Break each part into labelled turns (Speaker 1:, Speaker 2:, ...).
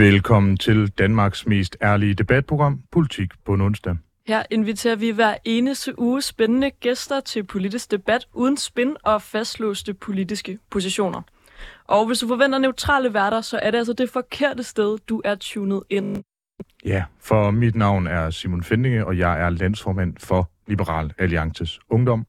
Speaker 1: Velkommen til Danmarks mest ærlige debatprogram, Politik på en onsdag.
Speaker 2: Her inviterer vi hver eneste uge spændende gæster til politisk debat uden spin og fastlåste politiske positioner. Og hvis du forventer neutrale værter, så er det altså det forkerte sted, du er tunet ind.
Speaker 1: Ja, for mit navn er Simon Fendinge, og jeg er landsformand for Liberal Alliances Ungdom.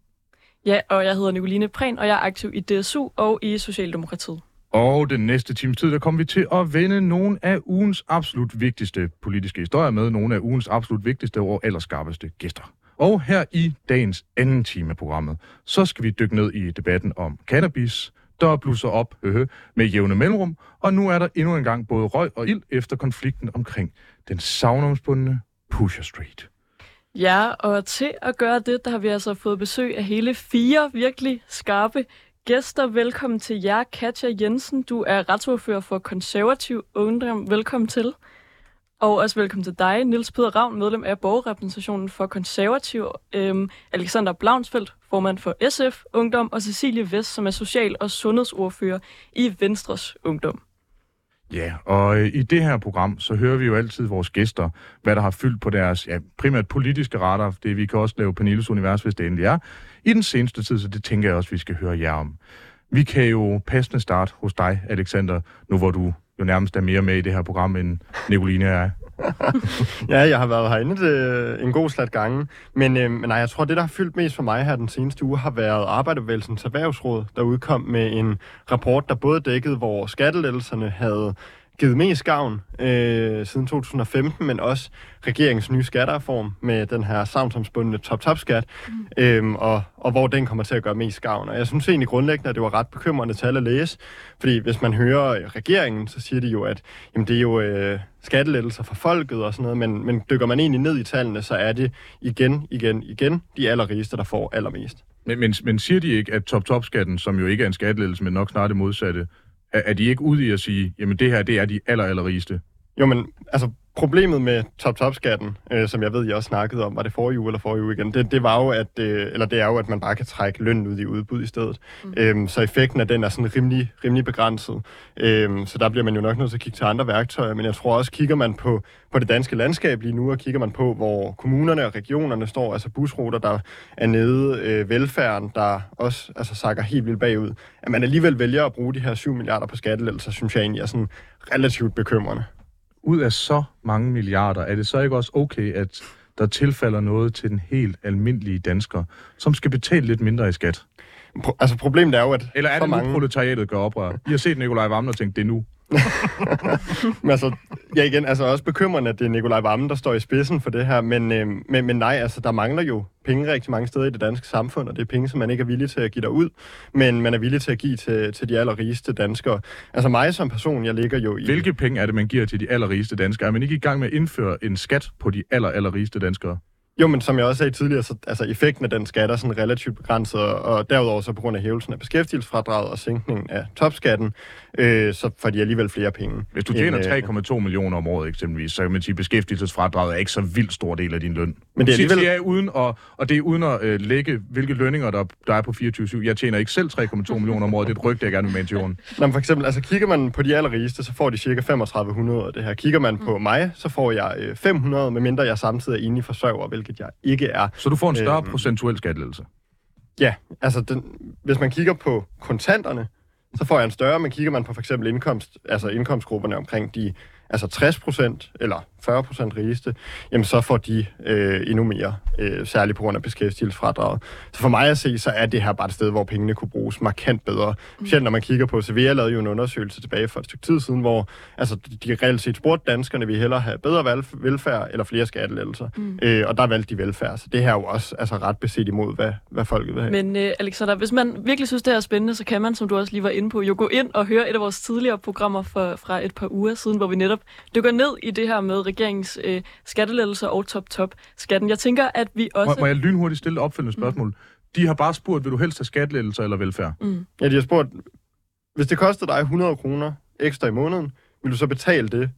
Speaker 2: Ja, og jeg hedder Nicoline Prehn, og jeg er aktiv i DSU og i Socialdemokratiet.
Speaker 1: Og den næste times tid, der kommer vi til at vende nogle af ugens absolut vigtigste politiske historier med nogle af ugens absolut vigtigste og allerskarpeste gæster. Og her i dagens anden time af programmet, så skal vi dykke ned i debatten om cannabis, der blusser op øh, med jævne mellemrum, og nu er der endnu en gang både røg og ild efter konflikten omkring den savnomsbundne Pusher Street.
Speaker 2: Ja, og til at gøre det, der har vi altså fået besøg af hele fire virkelig skarpe gæster. Velkommen til jer, Katja Jensen. Du er retsordfører for konservativ ungdom. Velkommen til. Og også velkommen til dig, Nils Peder Ravn, medlem af borgerrepræsentationen for konservativ. Øhm, Alexander Blaunsfeldt, formand for SF Ungdom, og Cecilie Vest, som er social- og sundhedsordfører i Venstres Ungdom.
Speaker 1: Ja, og øh, i det her program, så hører vi jo altid vores gæster, hvad der har fyldt på deres ja, primært politiske radar. Det vi kan også lave Pernilles Univers, hvis det endelig er. I den seneste tid, så det tænker jeg også, vi skal høre jer om. Vi kan jo passende starte hos dig, Alexander, nu hvor du jo nærmest er mere med i det her program, end Nicoline er.
Speaker 3: ja, jeg har været herinde det, øh, en god slat gange. Men, øh, men nej, jeg tror, det, der har fyldt mest for mig her den seneste uge, har været Arbejderbevægelsens Erhvervsråd, der udkom med en rapport, der både dækkede, hvor skattelettelserne havde givet mest gavn øh, siden 2015, men også regeringens nye skattereform med den her samfundsbundne top-top-skat, mm. øhm, og, og hvor den kommer til at gøre mest gavn. Og jeg synes egentlig grundlæggende, at det var ret bekymrende tal at læse, fordi hvis man hører regeringen, så siger de jo, at jamen, det er jo øh, skattelettelser for folket og sådan noget, men, men dykker man egentlig ned i tallene, så er det igen, igen, igen de allerrigeste, der får allermest.
Speaker 1: Men, men, men siger de ikke, at top-top-skatten, som jo ikke er en skattelettelse, men nok snart det modsatte, er, er de ikke ude i at sige, jamen det her, det er de aller, aller rigeste?
Speaker 3: Jo, men altså problemet med top-top-skatten, øh, som jeg ved, I også snakkede om, var det forrige uge eller forrige uge igen, det, det var jo, at, øh, eller det er jo, at man bare kan trække lønnen ud i udbud i stedet. Mm. Øhm, så effekten af den er sådan rimelig, rimelig begrænset. Øhm, så der bliver man jo nok nødt til at kigge til andre værktøjer, men jeg tror også, kigger man på, på det danske landskab lige nu, og kigger man på, hvor kommunerne og regionerne står, altså busruter, der er nede, øh, velfærden, der også altså, sakker helt vildt bagud, at man alligevel vælger at bruge de her 7 milliarder på skattelettelser, synes jeg egentlig er sådan relativt bekymrende
Speaker 1: ud af så mange milliarder, er det så ikke også okay, at der tilfalder noget til den helt almindelige dansker, som skal betale lidt mindre i skat?
Speaker 3: Pro- altså problemet er jo, at...
Speaker 1: Eller er det mange... nu, proletariatet gør oprør? I har set Nikolaj Vammen og tænkt, det er nu.
Speaker 3: men altså, ja igen, altså også bekymrende, at det er Nikolaj Vammen, der står i spidsen for det her, men, øh, men, men nej, altså der mangler jo penge rigtig mange steder i det danske samfund, og det er penge, som man ikke er villig til at give ud, men man er villig til at give til, til de allerrigeste danskere. Altså mig som person, jeg ligger jo i...
Speaker 1: Hvilke penge er det, man giver til de allerrigeste danskere? Er man ikke i gang med at indføre en skat på de aller, allerrigeste danskere?
Speaker 3: Jo, men som jeg også sagde tidligere, så altså, effekten af den skat er sådan relativt begrænset, og derudover så på grund af hævelsen af beskæftigelsesfradraget og sænkningen af topskatten, øh, så får de alligevel flere penge.
Speaker 1: Hvis du tjener 3,2 øh, millioner om året eksempelvis, så kan man sige, at beskæftigelsesfradraget er ikke så vildt stor del af din løn. Men det er alligevel... Det er uden at, og det er uden at øh, lægge, hvilke lønninger der, der er på 24 Jeg tjener ikke selv 3,2 millioner om året. Det er et rygte, jeg gerne vil med til jorden.
Speaker 3: Nå, men for eksempel, altså kigger man på de allerrigeste, så får de cirka 3500 af det her. Kigger man på mig, så får jeg øh, 500, medmindre jeg samtidig er enlig forsørger, hvilket jeg ikke er.
Speaker 1: Så du får en større øh, procentuel skattelettelse?
Speaker 3: Ja, altså den, hvis man kigger på kontanterne, så får jeg en større, men kigger man på for eksempel indkomst, altså indkomstgrupperne omkring de altså 60 procent eller 40 procent rigeste, jamen så får de øh, endnu mere, øh, særligt på grund af beskæftigelsesfradraget. Så for mig at se, så er det her bare et sted, hvor pengene kunne bruges markant bedre. Mm. Selv når man kigger på, Sevilla lavede jo en undersøgelse tilbage for et stykke tid siden, hvor altså, de reelt set spurgte danskerne, vil hellere have bedre velfærd eller flere skattelettelser. Mm. Øh, og der valgte de velfærd. Så det her er jo også altså, ret beset imod, hvad, hvad folket vil have.
Speaker 2: Men øh, Alexander, hvis man virkelig synes, det er spændende, så kan man, som du også lige var inde på, jo gå ind og høre et af vores tidligere programmer for, fra et par uger siden, hvor vi netop dykker ned i det her med regeringens øh, skattelettelser og top-top-skatten. Jeg tænker, at vi også...
Speaker 1: Må, må jeg lynhurtigt stille et opfølgende spørgsmål? Mm. De har bare spurgt, vil du helst have skattelettelser eller velfærd? Mm.
Speaker 3: Ja, de har spurgt, hvis det koster dig 100 kroner ekstra i måneden, vil du så betale det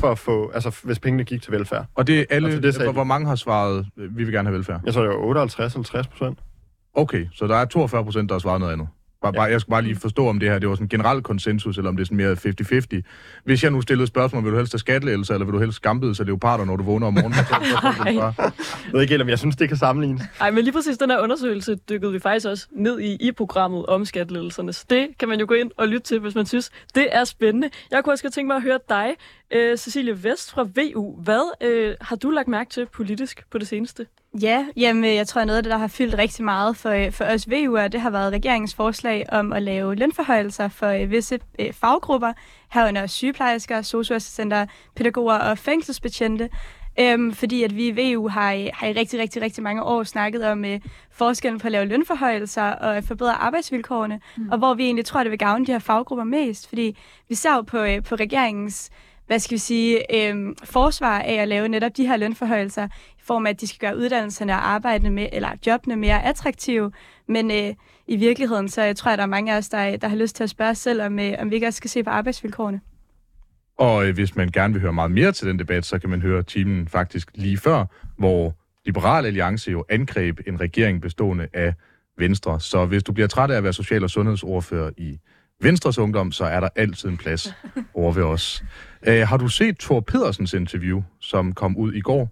Speaker 3: for at få, altså hvis pengene gik til velfærd?
Speaker 1: Og det er alle, altså, det hvor, hvor mange har svaret, vi vil gerne have velfærd?
Speaker 3: Jeg tror, det var 58 eller 60 procent.
Speaker 1: Okay, så der er 42 procent, der har svaret noget andet. Bare, bare, jeg skal bare lige forstå, om det her det var sådan en generel konsensus, eller om det er sådan mere 50-50. Hvis jeg nu stillede spørgsmål, vil du helst have skattelettelser, eller vil du helst skambide sig leoparder, når du vågner om morgenen?
Speaker 3: Jeg ved ikke helt, om jeg synes, det kan sammenlignes.
Speaker 2: Ej, men lige præcis den her undersøgelse dykkede vi faktisk også ned i i programmet om skattelettelserne. Så det kan man jo gå ind og lytte til, hvis man synes, det er spændende. Jeg kunne også godt tænke mig at høre dig, øh, Cecilie Vest fra VU. Hvad øh, har du lagt mærke til politisk på det seneste?
Speaker 4: Ja, jamen, jeg tror, noget af det, der har fyldt rigtig meget for, øh, for os VU'er, det har været regeringens forslag om at lave lønforhøjelser for øh, visse øh, faggrupper, herunder sygeplejersker, socioassistenter, pædagoger og fængselsbetjente. Øhm, fordi at vi i VU har, i- har i rigtig, rigtig, rigtig mange år snakket om øh, forskellen på at lave lønforhøjelser og at forbedre arbejdsvilkårene, mm. og hvor vi egentlig tror, det vil gavne de her faggrupper mest. Fordi vi ser jo på, øh, på regeringens hvad skal vi sige, øh, forsvar af at lave netop de her lønforhøjelser, i form af, at de skal gøre uddannelserne og arbejdene med, eller jobbene mere attraktive. Men øh, i virkeligheden, så jeg tror jeg, der er mange af os, der, der har lyst til at spørge os selv, om, øh, om vi ikke også skal se på arbejdsvilkårene.
Speaker 1: Og øh, hvis man gerne vil høre meget mere til den debat, så kan man høre timen faktisk lige før, hvor Liberal Alliance jo angreb en regering bestående af Venstre. Så hvis du bliver træt af at være social- og sundhedsordfører i Venstres Ungdom, så er der altid en plads over ved os. Øh, har du set Thor Pedersens interview, som kom ud i går?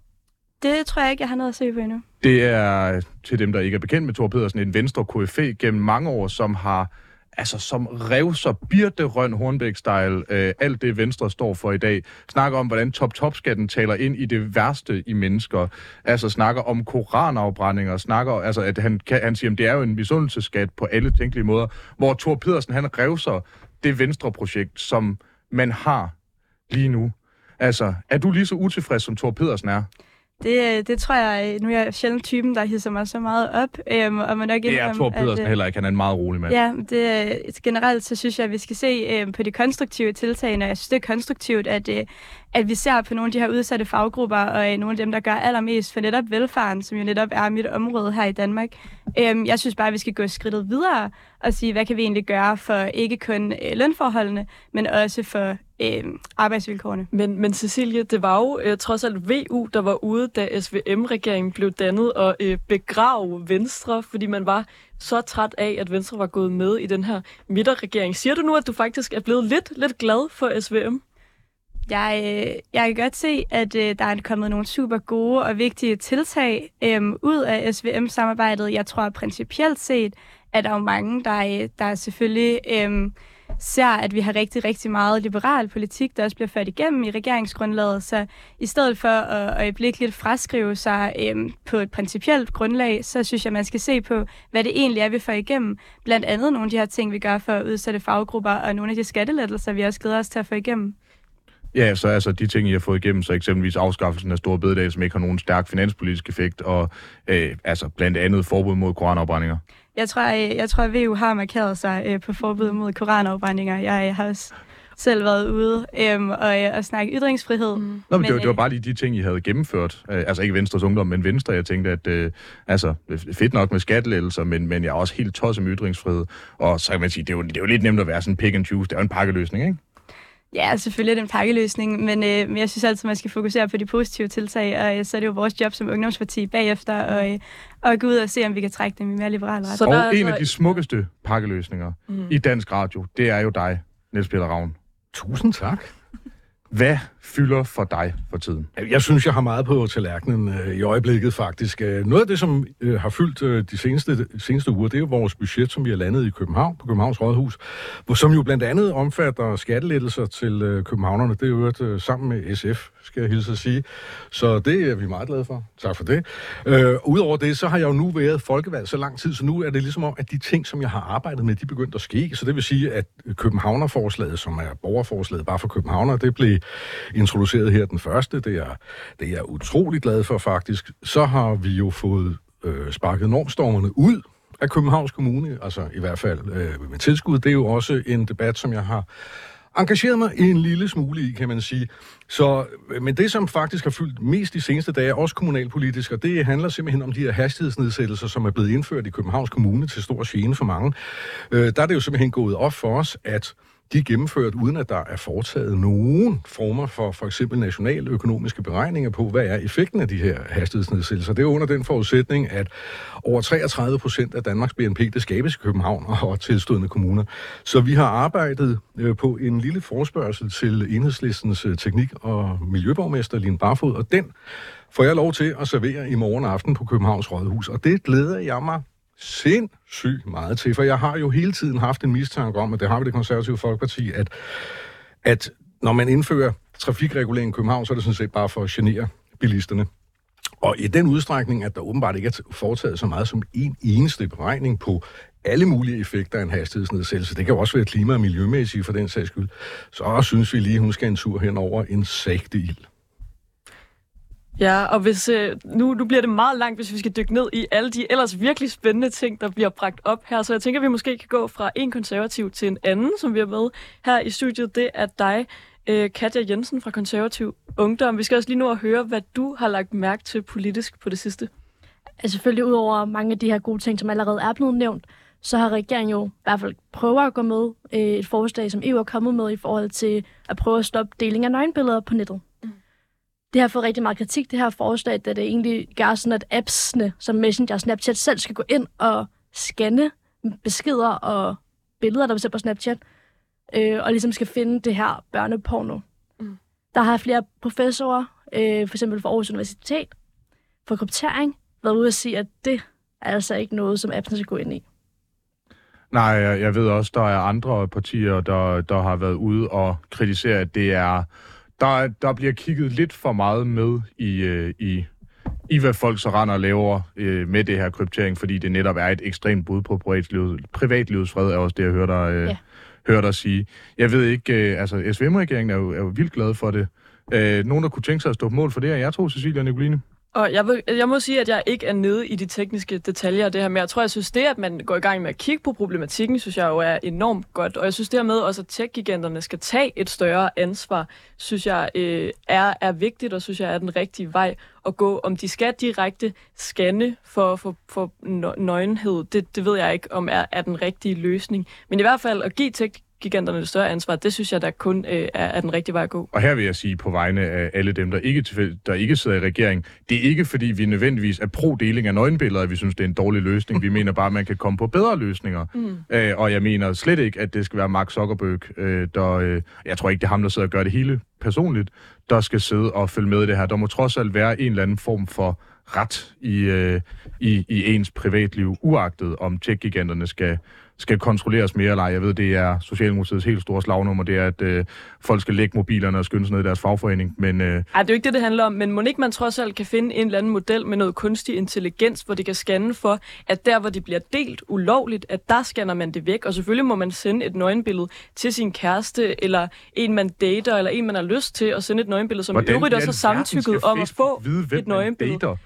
Speaker 4: Det tror jeg ikke, jeg har noget at se på endnu.
Speaker 1: Det er, til dem, der ikke er bekendt med Thor Pedersen, en venstre KFA gennem mange år, som har altså som rev så Birte Røn Hornbæk-style, øh, alt det Venstre står for i dag. Snakker om, hvordan top-top-skatten taler ind i det værste i mennesker. Altså snakker om koranafbrændinger, snakker, altså at han, kan, han siger, at det er jo en misundelseskat på alle tænkelige måder, hvor Thor Pedersen, han rev så det Venstre-projekt, som man har lige nu. Altså, er du lige så utilfreds, som Thor Pedersen er?
Speaker 4: Det, øh, det tror jeg, nu er jeg sjældent typen, der hisser mig så meget op. Øhm, og man nok
Speaker 1: Det er
Speaker 4: indrømme,
Speaker 1: Thor
Speaker 4: at,
Speaker 1: Pedersen
Speaker 4: øh,
Speaker 1: heller ikke. Han er en meget rolig mand.
Speaker 4: Ja, det, øh, generelt så synes jeg, at vi skal se øh, på de konstruktive tiltag, og jeg synes, det er konstruktivt, at, øh, at vi ser på nogle af de her udsatte faggrupper, og øh, nogle af dem, der gør allermest for netop velfærden, som jo netop er mit område her i Danmark. Øhm, jeg synes bare, at vi skal gå skridtet videre og sige, hvad kan vi egentlig gøre for ikke kun øh, lønforholdene, men også for øh, arbejdsvilkårene.
Speaker 2: Men, men Cecilie, det var jo øh, trods alt VU, der var ude, da SVM-regeringen blev dannet og øh, begrave Venstre, fordi man var så træt af, at Venstre var gået med i den her midterregering. Siger du nu, at du faktisk er blevet lidt, lidt glad for SVM?
Speaker 4: Jeg, øh, jeg kan godt se, at øh, der er kommet nogle super gode og vigtige tiltag øh, ud af SVM-samarbejdet. Jeg tror principielt set, at der er mange, der, øh, der selvfølgelig øh, ser, at vi har rigtig, rigtig meget liberal politik, der også bliver ført igennem i regeringsgrundlaget. Så i stedet for at øjeblikkeligt fraskrive sig øhm, på et principielt grundlag, så synes jeg, man skal se på, hvad det egentlig er, vi får igennem. Blandt andet nogle af de her ting, vi gør for udsatte faggrupper, og nogle af de skattelettelser, vi også glæder os til at få igennem.
Speaker 1: Ja, så altså de ting, I har fået igennem, så eksempelvis afskaffelsen af store bededag, som ikke har nogen stærk finanspolitisk effekt, og øh, altså blandt andet forbud mod koranafbrændinger.
Speaker 4: Jeg tror, jeg, jeg tror, at VU har markeret sig øh, på forbud mod koranafbrændinger. Jeg, jeg har også selv været ude øhm, og, øh, og snakke ytringsfrihed. Mm.
Speaker 1: Nå, men, men det, var, det var
Speaker 4: øh,
Speaker 1: bare lige de ting, I havde gennemført. Øh, altså ikke Venstres Ungdom, men Venstre. Jeg tænkte, at øh, altså, fedt nok med skattelettelser, men, men jeg er også helt tosset med ytringsfrihed. Og så kan man sige, det er, jo, det er jo lidt nemt at være sådan pick and choose. Det er jo en pakkeløsning, ikke?
Speaker 4: Ja, selvfølgelig er det en pakkeløsning, men, øh, men jeg synes altid, man skal fokusere på de positive tiltag, og øh, så er det jo vores job som ungdomsparti bagefter at, øh, at gå ud og se, om vi kan trække dem i mere liberal ret.
Speaker 2: Så
Speaker 1: og
Speaker 2: der er
Speaker 1: en
Speaker 2: altså-
Speaker 1: af de smukkeste pakkeløsninger mm. i dansk radio, det er jo dig, Niels Peter Ravn.
Speaker 5: Tusind tak.
Speaker 1: Hvad fylder for dig for tiden?
Speaker 5: Jeg synes, jeg har meget på tallerkenen øh, i øjeblikket faktisk. Øh, noget af det, som øh, har fyldt øh, de seneste, seneste uger, det er jo vores budget, som vi har landet i København, på Københavns Rådhus, hvor, som jo blandt andet omfatter skattelettelser til øh, københavnerne. Det er jo et, øh, sammen med SF, skal jeg hilse at sige. Så det er vi meget glade for. Tak for det. Øh, Udover det, så har jeg jo nu været folkevalgt så lang tid, så nu er det ligesom om, at de ting, som jeg har arbejdet med, de er begyndt at ske. Så det vil sige, at øh, Københavnerforslaget, som er borgerforslaget bare for københavner, det blev introduceret her den første. Det er, det er jeg utrolig glad for faktisk. Så har vi jo fået øh, sparket normstormerne ud af Københavns Kommune, altså i hvert fald øh, med tilskud. Det er jo også en debat, som jeg har engageret mig en lille smule i, kan man sige. Så, øh, men det, som faktisk har fyldt mest de seneste dage, også kommunalpolitisk, og det handler simpelthen om de her hastighedsnedsættelser, som er blevet indført i Københavns Kommune til stor gene for mange. Øh, der er det jo simpelthen gået op for os, at de er gennemført uden at der er foretaget nogen former for for eksempel nationale økonomiske beregninger på, hvad er effekten af de her hastighedsnedsættelser. Det er under den forudsætning, at over 33 procent af Danmarks BNP, det skabes i København og tilstødende kommuner. Så vi har arbejdet øh, på en lille forspørgsel til enhedslistens øh, teknik- og miljøborgmester Line Barfod, og den får jeg lov til at servere i morgen aften på Københavns Rådhus. Og det glæder jeg mig sindssygt meget til, for jeg har jo hele tiden haft en mistanke om, at det har vi det konservative folkeparti, at, at når man indfører trafikregulering i København, så er det sådan set bare for at genere bilisterne. Og i den udstrækning, at der åbenbart ikke er foretaget så meget som en eneste beregning på alle mulige effekter af en hastighedsnedsættelse, det kan jo også være klima- og miljømæssige for den sags skyld, så synes vi lige, hun skal en tur hen over en sægte ild.
Speaker 2: Ja, og hvis, øh, nu, nu bliver det meget langt, hvis vi skal dykke ned i alle de ellers virkelig spændende ting, der bliver bragt op her. Så jeg tænker, at vi måske kan gå fra en konservativ til en anden, som vi er med her i studiet. Det er dig, øh, Katja Jensen fra Konservativ Ungdom. Vi skal også lige nu at høre, hvad du har lagt mærke til politisk på det sidste.
Speaker 6: Altså selvfølgelig ud over mange af de her gode ting, som allerede er blevet nævnt, så har regeringen jo i hvert fald prøvet at gå med øh, et forslag, som EU er kommet med i forhold til at prøve at stoppe deling af nøgenbilleder på nettet. Det har fået rigtig meget kritik, det her forslag, da det egentlig gør sådan, at appsene som Messenger og Snapchat selv skal gå ind og scanne beskeder og billeder, der er på Snapchat, øh, og ligesom skal finde det her børneporno. Mm. Der har flere professorer, øh, for eksempel fra Aarhus Universitet, for kryptering, været ude at sige, at det er altså ikke noget, som appsene skal gå ind i.
Speaker 1: Nej, jeg ved også, der er andre partier, der, der har været ude og kritisere, at det er der, der bliver kigget lidt for meget med i, øh, i, i hvad folk så render og laver øh, med det her kryptering, fordi det netop er et ekstremt bud på privatlivet. Privatlivets fred er også det, jeg hører dig, øh, ja. hører dig sige. Jeg ved ikke, øh, altså SVM-regeringen er jo, er jo vildt glad for det. Øh, nogen, der kunne tænke sig at stå på mål for det, er jeg tror, Cecilia og Nicoline.
Speaker 2: Og jeg, vil, jeg må sige, at jeg ikke er nede i de tekniske detaljer af det her, men jeg tror, jeg synes det, at man går i gang med at kigge på problematikken, synes jeg jo er enormt godt. Og jeg synes det her med også, at tech-giganterne skal tage et større ansvar, synes jeg øh, er, er vigtigt, og synes jeg er den rigtige vej at gå. Om de skal direkte scanne for, for, for nøgenhed, det, det ved jeg ikke, om er, er den rigtige løsning. Men i hvert fald at give tech giganterne det større ansvar, det synes jeg, der kun øh, er, er den rigtige vej at gå.
Speaker 1: Og her vil jeg sige på vegne af alle dem, der ikke, der ikke sidder i regering, det er ikke fordi, vi nødvendigvis er pro-deling af nøgenbilleder, at vi synes, det er en dårlig løsning. Vi mener bare, at man kan komme på bedre løsninger. Mm. Øh, og jeg mener slet ikke, at det skal være Mark Zuckerberg, øh, der... Øh, jeg tror ikke, det er ham, der sidder og gør det hele personligt, der skal sidde og følge med i det her. Der må trods alt være en eller anden form for ret i, øh, i, i ens privatliv, uagtet om tech-giganterne skal skal kontrolleres mere eller ej. Jeg ved, det er Socialdemokratiets helt store slagnummer, det er, at øh, folk skal lægge mobilerne og skynde sig ned i deres fagforening. Men, øh...
Speaker 2: Ej, det er jo ikke det, det handler om, men må ikke man trods alt kan finde en eller anden model med noget kunstig intelligens, hvor det kan scanne for, at der, hvor det bliver delt ulovligt, at der scanner man det væk. Og selvfølgelig må man sende et nøgenbillede til sin kæreste, eller en, man dater, eller en, man har lyst til at sende et nøgenbillede, som Hvordan i øvrigt også har samtykket om at få vide, et nøgenbillede. Dater?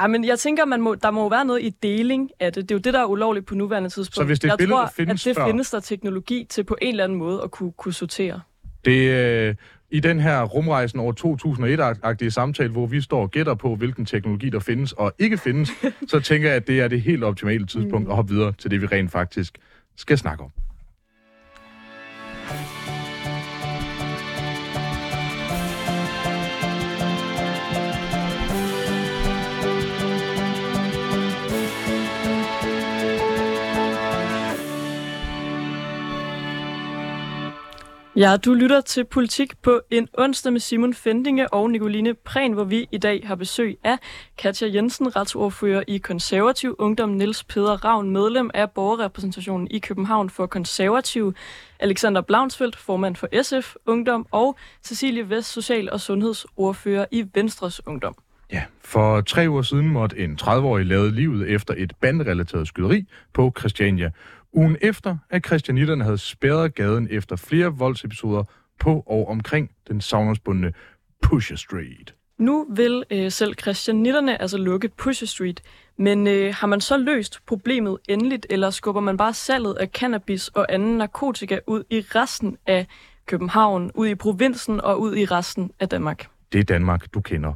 Speaker 2: Ja, men jeg tænker, man må, der må være noget i deling af det. Det er jo det, der er ulovligt på nuværende tidspunkt.
Speaker 1: Så hvis det
Speaker 2: jeg
Speaker 1: billede,
Speaker 2: tror,
Speaker 1: findes
Speaker 2: at det
Speaker 1: før,
Speaker 2: findes der teknologi til på en eller anden måde at kunne, kunne sortere.
Speaker 1: Det, øh, I den her rumrejsen over 2001-agtige samtale, hvor vi står og gætter på, hvilken teknologi der findes og ikke findes, så tænker jeg, at det er det helt optimale tidspunkt mm. at hoppe videre til det, vi rent faktisk skal snakke om.
Speaker 2: Ja, du lytter til Politik på en onsdag med Simon Fendinge og Nicoline Prehn, hvor vi i dag har besøg af Katja Jensen, retsordfører i Konservativ Ungdom, Niels Peder Ravn, medlem af borgerrepræsentationen i København for Konservativ, Alexander Blaunsfeldt, formand for SF Ungdom, og Cecilie Vest, social- og sundhedsordfører i Venstres Ungdom.
Speaker 1: Ja, for tre uger siden måtte en 30-årig lade livet efter et bandrelateret skyderi på Christiania. Ugen efter, at Christianitterne havde spærret gaden efter flere voldsepisoder på og omkring den savnomsbundne Pusher Street.
Speaker 2: Nu vil øh, selv Christianitterne altså lukke Pusher Street, men øh, har man så løst problemet endeligt, eller skubber man bare salget af cannabis og anden narkotika ud i resten af København, ud i provinsen og ud i resten af Danmark?
Speaker 1: Det er Danmark, du kender.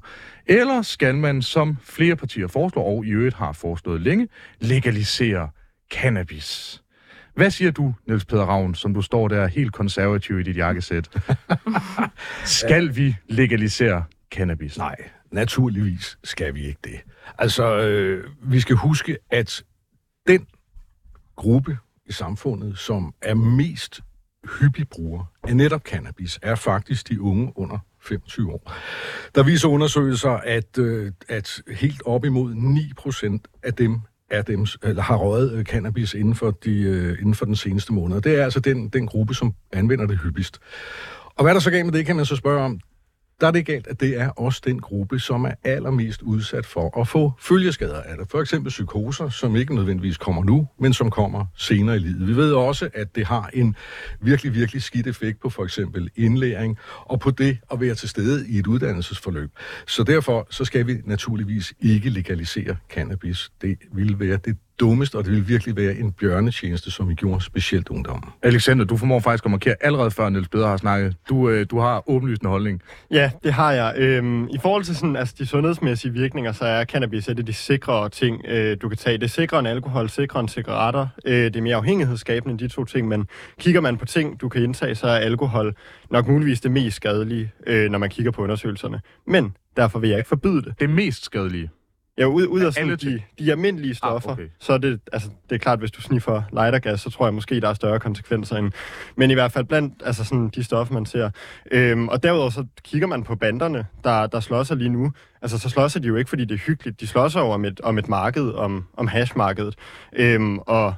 Speaker 1: Eller skal man, som flere partier foreslår, og i øvrigt har foreslået længe, legalisere cannabis? Hvad siger du, Niels Peter Ravn, som du står der helt konservativ i dit jakkesæt? Skal vi legalisere cannabis?
Speaker 5: Nej, naturligvis skal vi ikke det. Altså, øh, vi skal huske, at den gruppe i samfundet, som er mest hyppig bruger af netop cannabis, er faktisk de unge under 25 år. Der viser undersøgelser, at, øh, at helt op imod 9 procent af dem af dem, eller har røget øh, cannabis inden for, de, øh, inden for den seneste måned. Det er altså den, den gruppe, som anvender det hyppigst. Og hvad er der så galt med det, kan man så spørge om der er det galt, at det er også den gruppe, som er allermest udsat for at få følgeskader af det. For eksempel psykoser, som ikke nødvendigvis kommer nu, men som kommer senere i livet. Vi ved også, at det har en virkelig, virkelig skidt effekt på for eksempel indlæring og på det at være til stede i et uddannelsesforløb. Så derfor så skal vi naturligvis ikke legalisere cannabis. Det vil være det dummest, og det vil virkelig være en bjørnetjeneste, som vi gjorde specielt ungdommen.
Speaker 1: Alexander, du formår faktisk at markere allerede før Niels Beder har snakket. Du, øh, du har åbenlyst en holdning.
Speaker 3: Ja, det har jeg. Øhm, I forhold til sådan, altså, de sundhedsmæssige virkninger, så er cannabis et af de sikre ting, øh, du kan tage. Det er sikrere end alkohol, sikrere end cigaretter. Øh, det er mere afhængighedsskabende end de to ting, men kigger man på ting, du kan indtage, så er alkohol nok muligvis det mest skadelige, øh, når man kigger på undersøgelserne. Men derfor vil jeg ikke forbyde det.
Speaker 1: Det mest skadelige?
Speaker 3: Ja, ud, ud af sådan de, de almindelige stoffer, ah, okay. så er det, altså, det er klart, hvis du sniffer lightergas, så tror jeg måske, der er større konsekvenser end. Men i hvert fald blandt altså sådan, de stoffer, man ser. Øhm, og derudover så kigger man på banderne, der, der slår sig lige nu. Altså, så slår sig de jo ikke, fordi det er hyggeligt. De slår sig over om et, om et marked, om, om hashmarkedet. Øhm, og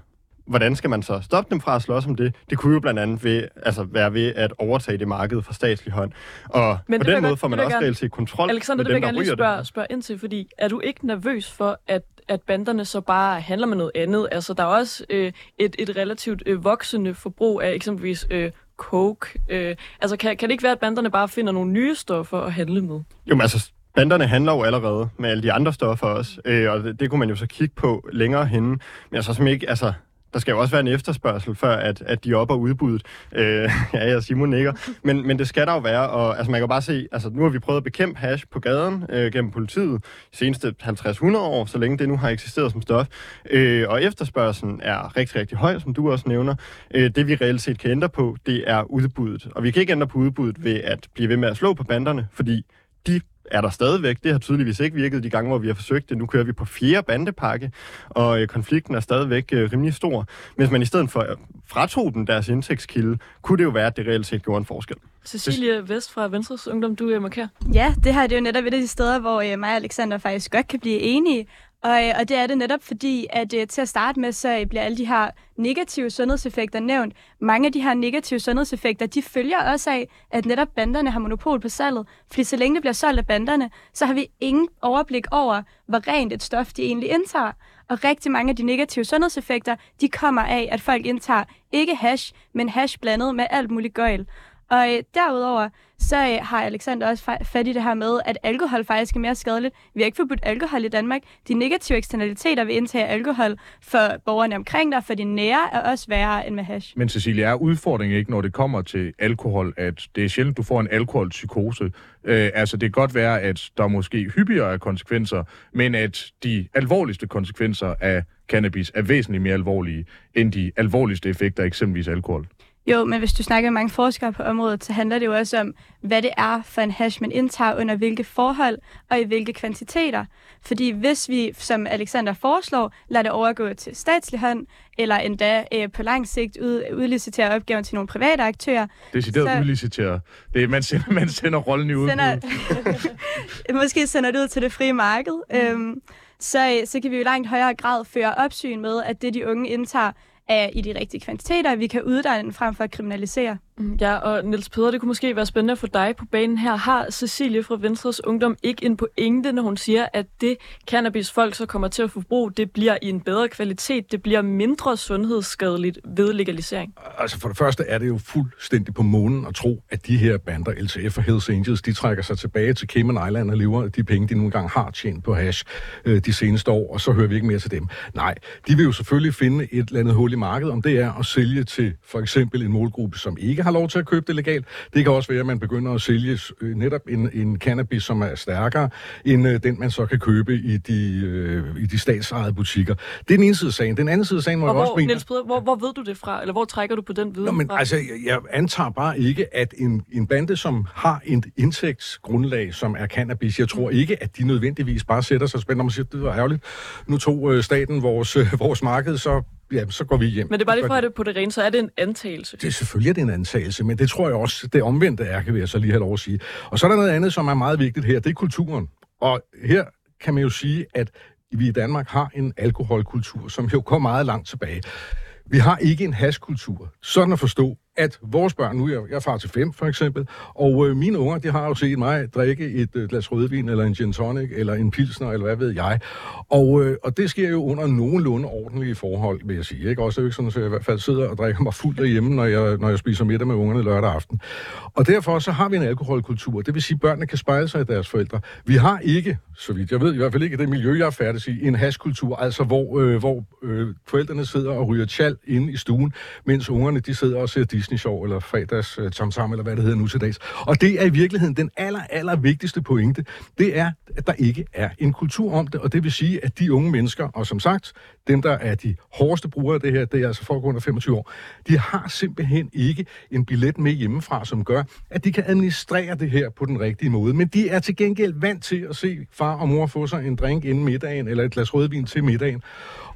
Speaker 3: hvordan skal man så stoppe dem fra at slås om det? Det kunne jo blandt andet ved, altså være ved at overtage det marked fra statslig hånd. Og Men på den måde får man også reelt set kontrol
Speaker 2: Alexander, med det dem, der ryger spørge, det. spørge ind til, fordi er du ikke nervøs for, at at banderne så bare handler med noget andet. Altså, der er også øh, et, et relativt øh, voksende forbrug af eksempelvis øh, coke. Øh, altså, kan, kan det ikke være, at banderne bare finder nogle nye stoffer at handle med?
Speaker 3: Jo, men altså, banderne handler jo allerede med alle de andre stoffer også, øh, og det, det kunne man jo så kigge på længere henne. Men altså, som ikke, altså, der skal jo også være en efterspørgsel, før at, at de er og udbuddet. Øh, ja, jeg Simon nikker. Men, men det skal der jo være, og altså, man kan jo bare se, altså nu har vi prøvet at bekæmpe hash på gaden øh, gennem politiet de seneste 50-100 år, så længe det nu har eksisteret som stof. Øh, og efterspørgselen er rigtig, rigtig høj, som du også nævner. Øh, det vi reelt set kan ændre på, det er udbuddet. Og vi kan ikke ændre på udbuddet ved at blive ved med at slå på banderne, fordi de er der stadigvæk. Det har tydeligvis ikke virket de gange, hvor vi har forsøgt det. Nu kører vi på fjerde bandepakke, og øh, konflikten er stadigvæk øh, rimelig stor. Hvis man i stedet for øh, fratog den deres indtægtskilde, kunne det jo være, at det reelt set gjorde en forskel.
Speaker 2: Cecilie Vest fra Venstres Ungdom, du er markær.
Speaker 4: Ja, det her det er jo netop et af de steder, hvor øh, mig og Alexander faktisk godt kan blive enige. Og, øh, og det er det netop fordi, at øh, til at starte med, så øh, bliver alle de her negative sundhedseffekter nævnt. Mange af de her negative sundhedseffekter, de følger også af, at netop banderne har monopol på salget. Fordi så længe det bliver solgt af banderne, så har vi ingen overblik over, hvor rent et stof de egentlig indtager. Og rigtig mange af de negative sundhedseffekter, de kommer af, at folk indtager ikke hash, men hash blandet med alt muligt gøjl. Og øh, derudover, så øh, har Alexander også fat i det her med, at alkohol faktisk er mere skadeligt. Vi har ikke forbudt alkohol i Danmark. De negative eksternaliteter ved indtag af alkohol for borgerne omkring dig, for de nære, er også værre end med hash.
Speaker 1: Men Cecilie, er udfordringen ikke, når det kommer til alkohol, at det er sjældent, du får en alkoholpsykose? Øh, altså, det kan godt være, at der måske hyppigere er konsekvenser, men at de alvorligste konsekvenser af cannabis er væsentligt mere alvorlige end de alvorligste effekter eksempelvis alkohol.
Speaker 4: Jo, men hvis du snakker med mange forskere på området, så handler det jo også om, hvad det er for en hash, man indtager under hvilke forhold og i hvilke kvantiteter. Fordi hvis vi, som Alexander foreslår, lader det overgå til statslig hånd, eller endda øh, på lang sigt ud, udlicitere opgaven til nogle private aktører.
Speaker 1: Det er så... udlicitere. Det er, man sender, man sender rollen i udbud. Sender,
Speaker 4: måske sender det ud til det frie marked. Mm. Øhm, så, så kan vi jo i langt højere grad føre opsyn med, at det de unge indtager er i de rigtige kvantiteter, at vi kan uddanne frem for at kriminalisere.
Speaker 2: Mm, ja, og Niels Peder, det kunne måske være spændende for dig på banen her. Har Cecilie fra Venstres Ungdom ikke en pointe, når hun siger, at det cannabis folk så kommer til at forbruge, det bliver i en bedre kvalitet, det bliver mindre sundhedsskadeligt ved legalisering?
Speaker 5: Altså for det første er det jo fuldstændig på månen at tro, at de her bander, LTF og Hells Angels, de trækker sig tilbage til Cayman Island og lever de penge, de nogle gange har tjent på hash øh, de seneste år, og så hører vi ikke mere til dem. Nej, de vil jo selvfølgelig finde et eller andet hul i markedet, om det er at sælge til for eksempel en målgruppe, som ikke har lov til at købe det legalt. Det kan også være, at man begynder at sælge øh, netop en, en cannabis, som er stærkere end øh, den, man så kan købe i de, øh, i de statsejede butikker. Det er den ene side af sagen. Den anden side af sagen må
Speaker 2: Og
Speaker 5: jeg også
Speaker 2: hvor,
Speaker 5: mene...
Speaker 2: Niels Peder, hvor, hvor ved du det fra? Eller hvor trækker du på den viden
Speaker 5: Nå, men
Speaker 2: fra?
Speaker 5: altså, jeg, jeg antager bare ikke, at en, en bande, som har et indtægtsgrundlag, som er cannabis, jeg tror ikke, at de nødvendigvis bare sætter sig spændt om og siger, det var ærgerligt. Nu tog øh, staten vores, øh, vores marked, så, ja, så går vi hjem.
Speaker 2: Men det er bare lige for at det på det rene, så er det en antagelse.
Speaker 5: det er selvfølgelig er det en antagelse, men det tror jeg også, det omvendte er, kan jeg så lige have lov at sige. Og så er der noget andet, som er meget vigtigt her, det er kulturen. Og her kan man jo sige, at vi i Danmark har en alkoholkultur, som jo går meget langt tilbage. Vi har ikke en haskultur. Sådan at forstå, at vores børn, nu er jeg, jeg er far til fem for eksempel, og øh, mine unger, de har jo set mig drikke et øh, glas rødvin, eller en gin tonic, eller en pilsner, eller hvad ved jeg. Og, øh, og det sker jo under nogenlunde ordentlige forhold, vil jeg sige. Ikke? Også er det jo ikke sådan, at jeg i hvert fald sidder og drikker mig fuld derhjemme, når jeg, når jeg spiser middag med ungerne lørdag aften. Og derfor så har vi en alkoholkultur. Det vil sige, at børnene kan spejle sig i deres forældre. Vi har ikke, så vidt jeg ved, i hvert fald ikke i det miljø, jeg er færdig i, en haskultur, altså hvor, øh, hvor øh, forældrene sidder og ryger tjal inde i stuen, mens ungerne de sidder og ser Disney-show, eller fredags øh, Sam, eller hvad det hedder nu til dags. Og det er i virkeligheden den aller, aller vigtigste pointe. Det er, at der ikke er en kultur om det, og det vil sige, at de unge mennesker, og som sagt, dem, der er de hårdeste brugere af det her, det er altså folk under 25 år, de har simpelthen ikke en billet med hjemmefra, som gør, at de kan administrere det her på den rigtige måde. Men de er til gengæld vant til at se far og mor få sig en drink inden middagen, eller et glas rødvin til middagen.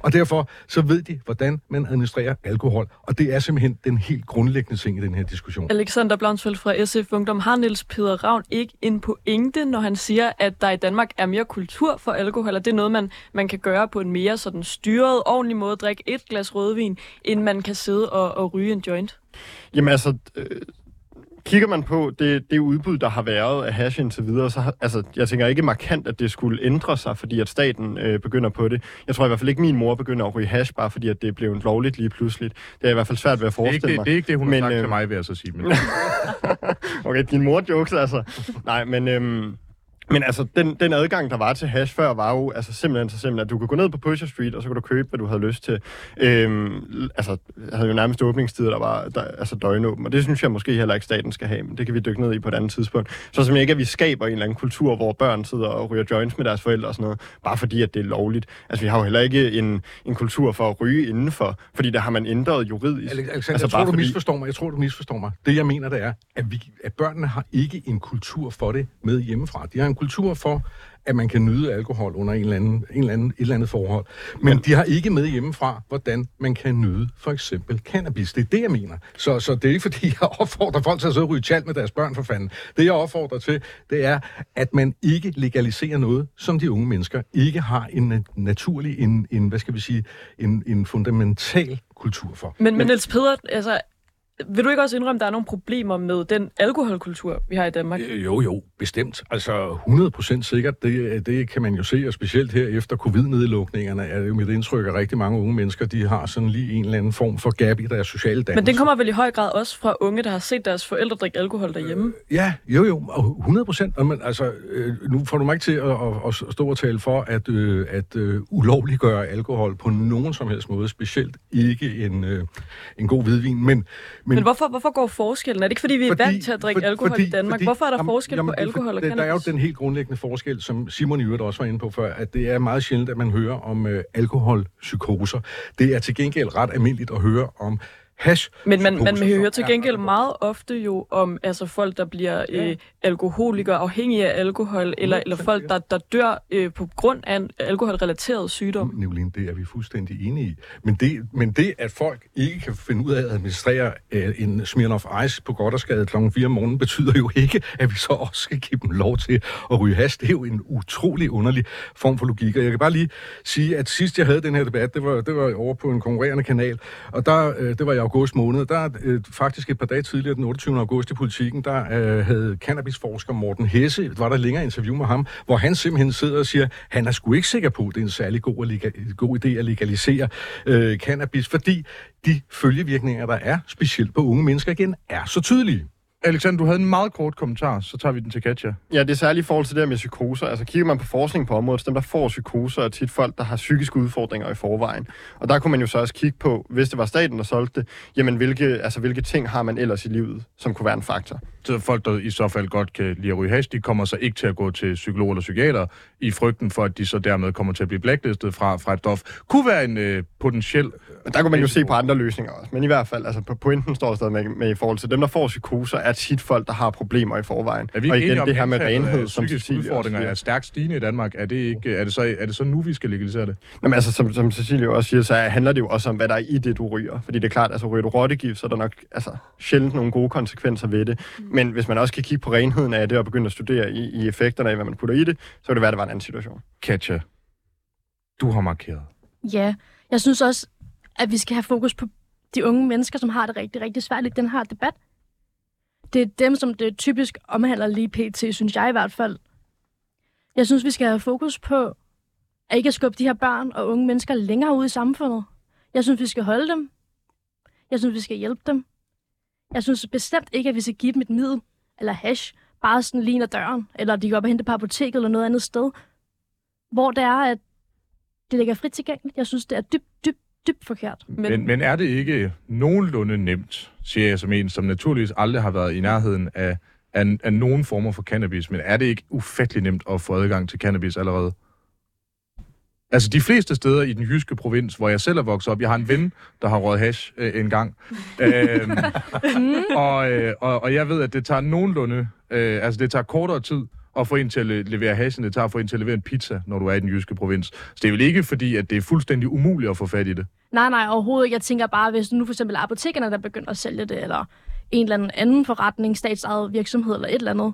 Speaker 5: Og derfor så ved de, hvordan man administrerer alkohol. Og det er simpelthen den helt grundlæggende ting i den her diskussion.
Speaker 2: Alexander Blomsfeldt fra SF Ungdom, har Niels Peder Ravn ikke en pointe, når han siger, at der i Danmark er mere kultur for alkohol, og det er noget, man, man kan gøre på en mere sådan styret, ordentlig måde, drikke et glas rødvin, end man kan sidde og, og ryge en joint?
Speaker 3: Jamen altså, øh, kigger man på det, det udbud, der har været af hash indtil videre, så har, altså, jeg tænker ikke markant, at det skulle ændre sig, fordi at staten øh, begynder på det. Jeg tror i hvert fald ikke, min mor begynder at ryge hash, bare fordi at det blev lovligt lige pludselig. Det er i hvert fald svært ved at
Speaker 1: Det er, ikke
Speaker 3: forestille
Speaker 1: det,
Speaker 3: mig.
Speaker 1: det er ikke det, hun
Speaker 3: Men,
Speaker 1: har sagt
Speaker 3: øh,
Speaker 1: til mig, vil jeg så sige. Men,
Speaker 3: Okay, din mor jokes altså. Nej, men... Øhm, men altså, den, den adgang, der var til hash før, var jo altså, simpelthen så simpelthen, at du kunne gå ned på Pusher Street, og så kunne du købe, hvad du havde lyst til. Øhm, altså, jeg havde jo nærmest åbningstider, der var der, altså døgnåben, og det synes jeg måske heller ikke, staten skal have, men det kan vi dykke ned i på et andet tidspunkt. Så simpelthen ikke, at vi skaber en eller anden kultur, hvor børn sidder og ryger joints med deres forældre og sådan noget, bare fordi, at det er lovligt. Altså, vi har jo heller ikke en, en kultur for at ryge indenfor, fordi der har man ændret juridisk.
Speaker 5: Alexander,
Speaker 3: altså,
Speaker 5: jeg tror, du
Speaker 3: fordi-
Speaker 5: misforstår mig. Jeg tror, du misforstår mig. Det, jeg mener, det er, at, vi, at børnene har ikke en kultur for det med hjemmefra. De har en kultur for, at man kan nyde alkohol under en eller anden, en eller anden, et eller andet forhold. Men de har ikke med hjemmefra, hvordan man kan nyde for eksempel cannabis. Det er det, jeg mener. Så, så det er ikke, fordi jeg opfordrer folk til at sidde og ryge tjal med deres børn for fanden. Det, jeg opfordrer til, det er, at man ikke legaliserer noget, som de unge mennesker ikke har en na- naturlig, en, en hvad skal vi sige, en, en fundamental kultur for.
Speaker 2: Men, men Niels Peder, altså, vil du ikke også indrømme, at der er nogle problemer med den alkoholkultur, vi har i Danmark?
Speaker 5: Øh, Jo, jo, bestemt. Altså 100% sikkert, det, det kan man jo se, og specielt her efter covid-nedlukningerne er det jo mit indtryk, at rigtig mange unge mennesker, de har sådan lige en eller anden form for gap i deres sociale dannelse.
Speaker 2: Men den kommer vel i høj grad også fra unge, der har set deres forældre drikke alkohol derhjemme?
Speaker 5: Ja, jo jo, og 100 procent. Men altså, øh, nu får du mig ikke til at, at, at stå og tale for at, øh, at øh, ulovliggøre alkohol på nogen som helst måde, specielt ikke en, øh, en god hvidvin. Men, men,
Speaker 2: Men hvorfor, hvorfor går forskellen? Er det ikke, fordi vi er fordi, vant til at drikke
Speaker 5: for-
Speaker 2: alkohol i Danmark? hvorfor er der
Speaker 5: jamen,
Speaker 2: forskel
Speaker 5: jamen,
Speaker 2: på alkohol og
Speaker 5: for- der- Der er jo
Speaker 2: cannabis?
Speaker 5: den helt grundlæggende forskel, som Simon i øvrigt også var inde på før, at det er meget sjældent, at man hører om øh, alkoholpsykoser. Det er til gengæld ret almindeligt at høre om hash.
Speaker 2: Men man, man
Speaker 5: psykoser,
Speaker 2: hører til gengæld meget ofte jo om altså folk, der bliver øh, alkoholikere, afhængige af alkohol, eller, eller folk, der, der dør øh, på grund af en alkoholrelateret sygdom.
Speaker 5: Nicolene, det er vi fuldstændig enige i. Men det, men det, at folk ikke kan finde ud af at administrere øh, en Smirnoff Ice på godt og skade kl. 4 om morgenen, betyder jo ikke, at vi så også skal give dem lov til at ryge has. Det er jo en utrolig underlig form for logik. Og jeg kan bare lige sige, at sidst jeg havde den her debat, det var, det var over på en konkurrerende kanal, og der, øh, det var i august måned, der øh, faktisk et par dage tidligere, den 28. august i politikken, der øh, havde cannabisforsker Morten Hesse, var der længere interview med ham, hvor han simpelthen sidder og siger, han er sgu ikke sikker på, at det er en særlig god, lega- god idé at legalisere øh, cannabis, fordi de følgevirkninger, der er, specielt på unge mennesker igen, er så tydelige.
Speaker 1: Alexander, du havde en meget kort kommentar, så tager vi den til Katja.
Speaker 3: Ja, det er særligt i forhold til det med psykoser. Altså kigger man på forskning på området, så dem, der får psykoser, er tit folk, der har psykiske udfordringer i forvejen. Og der kunne man jo så også kigge på, hvis det var staten, der solgte det, jamen hvilke, altså, hvilke ting har man ellers i livet, som kunne være en faktor.
Speaker 1: Folk, der i så fald godt kan lide at ryge hash, de kommer så ikke til at gå til psykolog eller psykiater, i frygten for, at de så dermed kommer til at blive blacklistet fra, fra et stof. Kunne være en øh, potentiel...
Speaker 3: Men der kunne man jo se på andre løsninger også. Men i hvert fald, altså på pointen står stadig med, med i forhold til dem, der får psykoser, er tit folk, der har problemer i forvejen.
Speaker 1: Er vi
Speaker 3: og
Speaker 1: ikke
Speaker 3: igen,
Speaker 1: enige om,
Speaker 3: det her med renhed, som Cecilie
Speaker 1: udfordringer er stærkt stigende i Danmark. Er det, ikke, er, det så, er det så nu, vi skal legalisere det?
Speaker 3: Jamen altså, som, som Cecilie også siger, så handler det jo også om, hvad der er i det, du ryger. Fordi det er klart, altså ryger du rottegift, så er der nok altså, sjældent nogle gode konsekvenser ved det.
Speaker 1: Mm.
Speaker 3: Men hvis man også kan kigge på renheden af det, og begynde at studere i, i effekterne af, hvad man putter i det, så kan det være, at det var en anden situation.
Speaker 1: Katja, du har markeret.
Speaker 6: Ja, jeg synes også, at vi skal have fokus på de unge mennesker, som har det rigtig, rigtig svært i den her debat. Det er dem, som det typisk omhandler lige pt, synes jeg i hvert fald. Jeg synes, vi skal have fokus på at ikke at skubbe de her børn og unge mennesker længere ud i samfundet. Jeg synes, vi skal holde dem. Jeg synes, vi skal hjælpe dem. Jeg synes bestemt ikke, at vi skal give dem et middel eller hash, bare sådan ad døren, eller de går op og henter på apoteket eller noget andet sted, hvor det er, at det ligger frit tilgængeligt. Jeg synes, det er dybt, dybt, dybt forkert.
Speaker 1: Men, men, men er det ikke nogenlunde nemt, siger jeg som en, som naturligvis aldrig har været i nærheden af, af, af nogen former for cannabis, men er det ikke ufattelig nemt at få adgang til cannabis allerede? Altså de fleste steder i den jyske provins, hvor jeg selv er vokset op, jeg har en ven, der har røget hash øh, en gang. øhm, og, øh, og, og jeg ved, at det tager nogenlunde, øh, altså det tager kortere tid at få en til at le- levere hash, end det tager at få en til at levere en pizza, når du er i den jyske provins. Så det er vel ikke fordi, at det er fuldstændig umuligt at få fat i det.
Speaker 6: Nej, nej, overhovedet ikke. Jeg tænker bare, hvis nu for eksempel er apotekerne, der begynder at sælge det, eller en eller anden anden forretning, statsejet virksomhed eller et eller andet,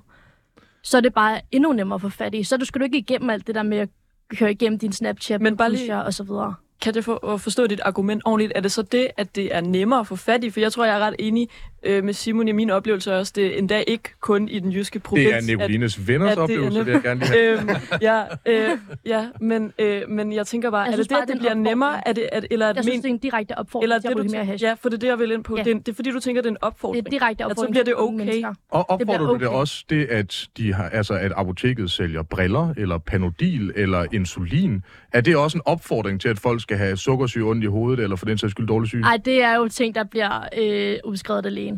Speaker 6: så er det bare endnu nemmere at få fat i. Så du skal du ikke igennem alt det der med at køre igennem din Snapchat,
Speaker 2: Men bare lige-
Speaker 6: og så videre.
Speaker 2: Kan jeg at forstå dit argument ordentligt? Er det så det, at det er nemmere at få fat i? For jeg tror, jeg er ret enig øh, med Simon i min oplevelse også. Det er endda ikke kun i den jyske provins.
Speaker 1: Det er Nicolines venners
Speaker 2: at det er
Speaker 1: oplevelse, vil jeg gerne lige have.
Speaker 2: øhm, ja, øh, ja men, øh, men jeg tænker bare,
Speaker 6: Jeg
Speaker 2: er
Speaker 6: synes
Speaker 2: det det,
Speaker 6: bare,
Speaker 2: at
Speaker 6: det
Speaker 2: det
Speaker 6: er
Speaker 2: bliver nemmere?
Speaker 6: opfordring.
Speaker 2: Er det, er, det- eller, er
Speaker 6: Jeg
Speaker 2: det
Speaker 6: synes,
Speaker 2: men,
Speaker 6: det er en direkte opfordring
Speaker 2: eller
Speaker 6: til at
Speaker 2: det,
Speaker 6: ryge
Speaker 2: du
Speaker 6: mere hash.
Speaker 2: ja, for det er det, jeg vil ind på.
Speaker 6: Ja.
Speaker 2: Det, er, det er fordi, du tænker, det er en
Speaker 6: Det er
Speaker 2: opfordring.
Speaker 6: en direkte
Speaker 2: så
Speaker 6: opfordring
Speaker 2: bliver det okay.
Speaker 6: mennesker.
Speaker 1: Og opfordrer
Speaker 6: bliver
Speaker 1: du det også det, at, de har, altså, at apoteket sælger briller, eller panodil, eller insulin? Er det også en opfordring til, at folk skal have sukkersyge ondt i hovedet, eller for den sags skyld dårlig syge?
Speaker 6: Nej, det er jo ting, der bliver øh, udskrevet af lægen.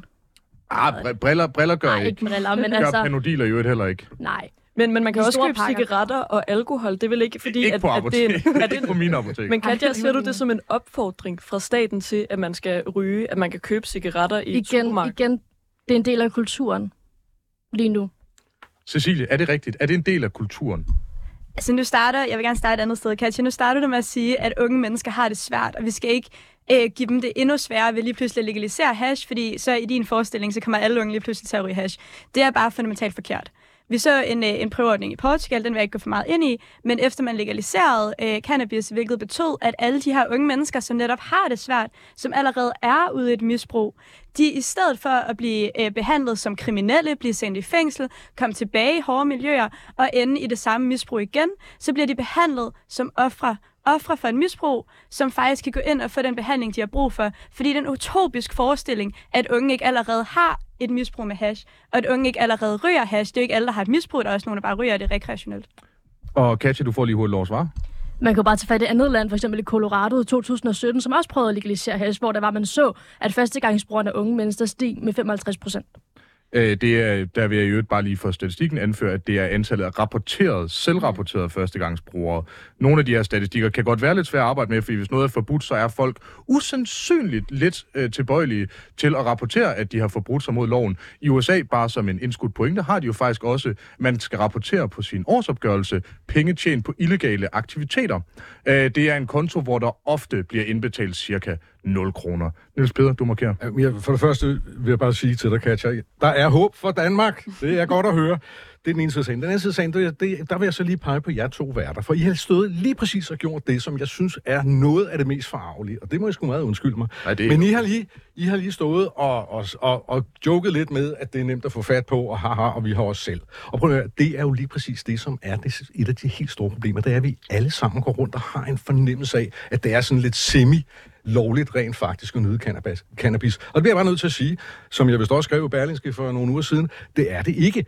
Speaker 1: Ah, br- briller, briller gør
Speaker 6: Nej,
Speaker 1: ikke.
Speaker 6: briller, men
Speaker 1: Gør
Speaker 6: altså...
Speaker 1: panodiler jo heller ikke.
Speaker 6: Nej.
Speaker 2: Men, men man kan
Speaker 6: De
Speaker 2: også
Speaker 6: store
Speaker 2: købe
Speaker 6: pakker.
Speaker 2: cigaretter og alkohol. Det er vel ikke fordi,
Speaker 1: ikke
Speaker 2: at,
Speaker 1: på
Speaker 2: at det er
Speaker 1: apotek.
Speaker 2: en, er det
Speaker 1: ikke på min apotek.
Speaker 2: men Katja, ser du
Speaker 6: det er
Speaker 2: det som en opfordring fra staten til, at man skal ryge, at man kan købe cigaretter i
Speaker 6: Igen,
Speaker 2: supermarked?
Speaker 6: igen, det er en del af kulturen lige nu.
Speaker 1: Cecilie, er det rigtigt? Er det en del af kulturen?
Speaker 4: Altså nu starter, jeg vil gerne starte et andet sted, Katja. Nu starter du med at sige, at unge mennesker har det svært, og vi skal ikke øh, give dem det endnu sværere ved lige pludselig at legalisere hash, fordi så i din forestilling, så kommer alle unge lige pludselig til at ryge hash. Det er bare fundamentalt forkert. Vi så en, øh, en prøveordning i Portugal, den vil jeg ikke gå for meget ind i, men efter man legaliserede øh, cannabis, hvilket betød, at alle de her unge mennesker, som netop har det svært, som allerede er ude i et misbrug, de i stedet for at blive øh, behandlet som kriminelle, blive sendt i fængsel, komme tilbage i hårde miljøer og ende i det samme misbrug igen, så bliver de behandlet som ofre ofre for en misbrug, som faktisk kan gå ind og få den behandling, de har brug for. Fordi det er en utopisk forestilling, at unge ikke allerede har et misbrug med hash, og at unge ikke allerede ryger hash. Det er jo ikke alle, der har et misbrug, der er også nogen, der bare ryger det rekreationelt.
Speaker 1: Og Katja, du får lige hurtigt lov at svare.
Speaker 6: Man kan jo bare tage fat i et andet land, for eksempel i Colorado i 2017, som også prøvede at legalisere hash, hvor der var, man så, at førstegangsbrugerne af unge mennesker steg med 55 procent.
Speaker 1: Øh, det er, der vil jeg i øvrigt bare lige for statistikken anføre, at det er antallet af rapporterede, selvrapporterede førstegangsbrugere. Nogle af de her statistikker kan godt være lidt svære at arbejde med, fordi hvis noget er forbudt, så er folk usandsynligt lidt øh, tilbøjelige til at rapportere, at de har forbrudt sig mod loven. I USA, bare som en indskudt pointe, har de jo faktisk også, man skal rapportere på sin årsopgørelse penge tjent på illegale aktiviteter. Øh, det er en konto, hvor der ofte bliver indbetalt cirka 0 kroner. Niels Peder, du markerer.
Speaker 5: Jamen, jeg- For det første vil jeg bare sige til dig, Katja, der er håb for Danmark. Det er godt at høre. Det er den ene side af sagen. Den anden side af sagen, det, det, der vil jeg så lige pege på jer to værter, for I har stået lige præcis og gjort det, som jeg synes er noget af det mest forarvelige, og det må jeg sgu meget undskylde mig.
Speaker 1: Nej, det
Speaker 5: Men I har lige, I har lige stået og, og, og, og joket lidt med, at det er nemt at få fat på, og haha, og vi har os selv. Og prøv at høre, det er jo lige præcis det, som er det, et af de helt store problemer. Det er, at vi alle sammen går rundt og har en fornemmelse af, at det er sådan lidt semi lovligt rent faktisk at nyde cannabis. cannabis. Og det bliver jeg bare nødt til at sige, som jeg vist også skrev i Berlingske for nogle uger siden, det er det ikke.